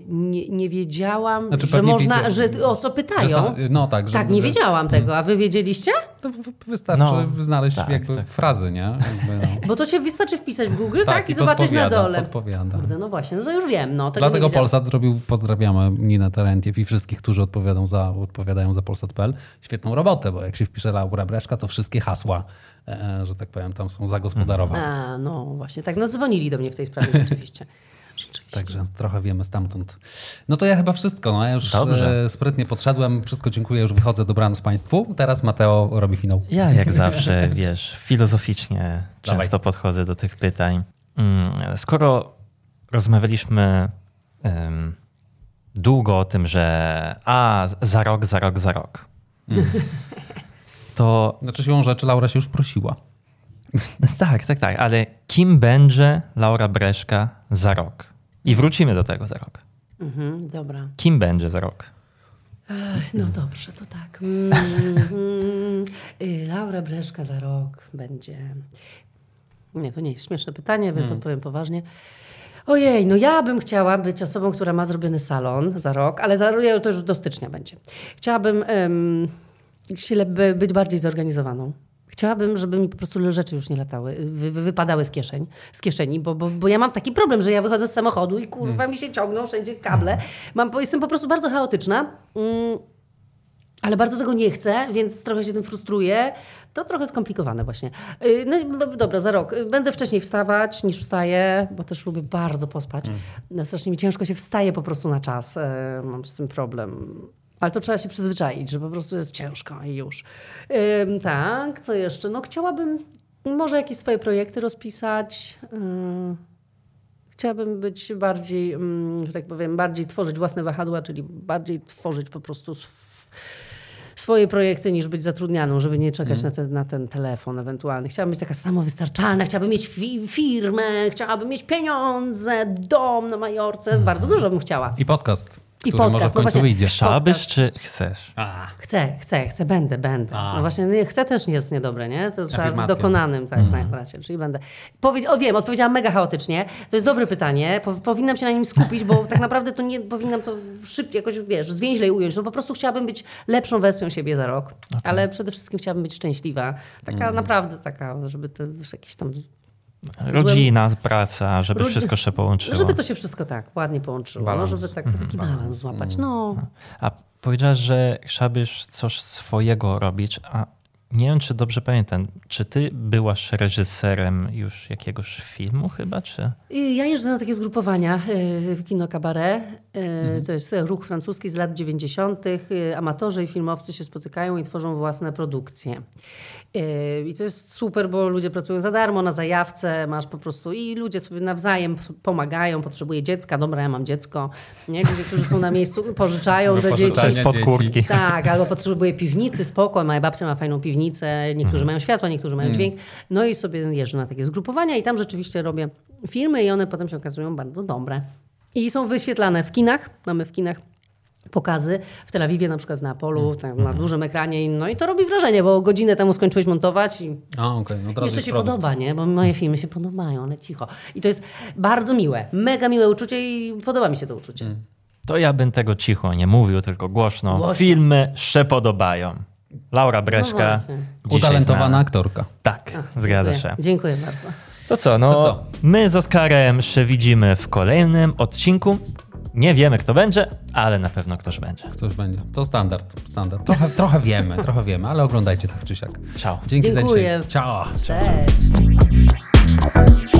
nie, nie wiedziałam, Znaczy, że można, widzia- że o co pytają. Że sa- no tak, że- tak, nie że- wiedziałam tego, a wy wiedzieliście? To w- wystarczy No, znaleźć tak, jakby tak. frazy, nie? Jakby, no. Bo to się wystarczy wpisać w Google, tak? Tak, I, i zobaczyć na dole. podpowiada. Kurde, no właśnie, no to już wiem. No, tego Dlatego. Polsat zrobił, pozdrawiamy Ninę Terentiew i wszystkich, którzy odpowiadają za, odpowiadają za Polsat.pl, świetną robotę, bo jak się wpisze Laura Breszka, to wszystkie hasła, e, że tak powiem, tam są zagospodarowane. A, no właśnie, tak. No dzwonili do mnie w tej sprawie rzeczywiście. *laughs* Także trochę wiemy stamtąd. No to ja chyba wszystko. No, ja już Dobrze. e, sprytnie podszedłem, wszystko dziękuję, już wychodzę, dobranoc Państwu. Teraz Mateo robi finał. Ja jak zawsze, *laughs* wiesz, filozoficznie Dawaj. często podchodzę do tych pytań. Mm, Skoro rozmawialiśmy em, długo o tym, że a, za rok, za rok, za rok, to Znaczy siłą rzeczy Laura się już prosiła. *laughs* tak, tak, tak, ale kim będzie Laura Breszka za rok? I wrócimy do tego za rok. Mhm, dobra. Kim będzie za rok? No dobrze, to tak. Mhm. Y, Laura Breszka za rok będzie. Nie, to nie jest śmieszne pytanie, więc odpowiem poważnie. Ojej, no ja bym chciała być osobą, która ma zrobiony salon za rok, ale za, to już do stycznia będzie. Chciałabym by- być bardziej zorganizowaną. Chciałabym, żeby mi po prostu rzeczy już nie latały, wy, wy- wypadały z kieszeń, z kieszeni, bo, bo, bo ja mam taki problem, że ja wychodzę z samochodu i kurwa mi się ciągną wszędzie kable. Mam, jestem po prostu bardzo chaotyczna. Mm, ale bardzo tego nie chcę, więc trochę się tym frustruję. To trochę skomplikowane właśnie. Yy, No i do- dobra, za rok. Będę wcześniej wstawać niż wstaję, bo też lubię bardzo pospać. No, Strasznie mi ciężko się wstaje po prostu na czas. Yy, Mam z tym problem. Ale to trzeba się przyzwyczaić, że po prostu jest ciężko i już. Tak, co jeszcze? No chciałabym może jakieś swoje projekty rozpisać. Yy, Chciałabym być bardziej, mm, że tak powiem, bardziej tworzyć własne wahadła, czyli bardziej tworzyć po prostu sw- swoje projekty niż być zatrudnianą, żeby nie czekać na, ten, na ten telefon ewentualny. Chciałabym być taka samowystarczalna, chciałabym mieć fi- firmę, chciałabym mieć pieniądze, dom na Majorce. Bardzo dużo bym chciała. I podcast, I który może podcast, w no końcu właśnie. wyjdzie. Chciałabyś czy chcesz? A, Chcę, chcę, chcę, będę, będę. A. No właśnie, nie, chcę też nie jest niedobre, nie? To trzeba w dokonanym, tak, najbardziej, czyli będę. Powiedz, o wiem, odpowiedziałam mega chaotycznie. To jest dobre pytanie, po, powinnam się na nim skupić, bo tak naprawdę to nie powinnam to szybciej jakoś, wiesz, zwięźlej ująć. No po prostu chciałabym być lepszą wersją siebie za rok, ale przede wszystkim chciałabym być szczęśliwa. Taka naprawdę taka, żeby to już jakieś tam Rodzina, praca, żeby Rodzi- wszystko się połączyło. Żeby to się wszystko tak ładnie połączyło, Balans. no, żeby tak, taki balans złapać. No, A powiedziałaś, że chciałabyś coś swojego robić, a nie wiem, czy dobrze pamiętam. Czy ty byłaś reżyserem już jakiegoś filmu chyba, czy? Ja jeżdżę na takie zgrupowania y, w kino kabaret. Y, To jest ruch francuski z lat 90. Y, Amatorzy i filmowcy się spotykają i tworzą własne produkcje. Y, I to jest super, bo ludzie pracują za darmo, na zajawce, masz po prostu i ludzie sobie nawzajem pomagają, potrzebuje dziecka, dobra, ja mam dziecko. Nie? Ludzie, którzy są na miejscu, *laughs* pożyczają do dzieci. Spod kurtki. Tak, albo potrzebuje piwnicy, spokój. Moja babcia ma fajną piwnicę, niektórzy mają światło, niektórzy mają dźwięk. No i sobie jeżdżę na takie zgrupowania i tam rzeczywiście robię filmy i one potem się okazują bardzo dobre. I są wyświetlane w kinach, mamy w kinach pokazy, w Tel Awiwie na przykład w Neapolu, tam na dużym ekranie. No i to robi wrażenie, bo godzinę temu skończyłeś montować i a okej, no teraz jeszcze się produkt. podoba, nie? Bo moje filmy się podobają, ale cicho. I to jest bardzo miłe, mega miłe uczucie i podoba mi się to uczucie. To ja bym tego cicho nie mówił, tylko głośno. Głośno. Filmy się podobają. Laura Breszka. No Utalentowana znana. aktorka. Tak, Ach, zgadza dziękuję. się. Dziękuję bardzo. To co, no To co? my z Oskarem się widzimy w kolejnym odcinku. Nie wiemy, kto będzie, ale na pewno ktoś będzie. Ktoś będzie. To standard. standard. Trochę, trochę wiemy, trochę wiemy, ale oglądajcie tak czy siak. Ciao. Dzięki Dziękuję. za dzisiaj. Ciao. Cześć. Ciao.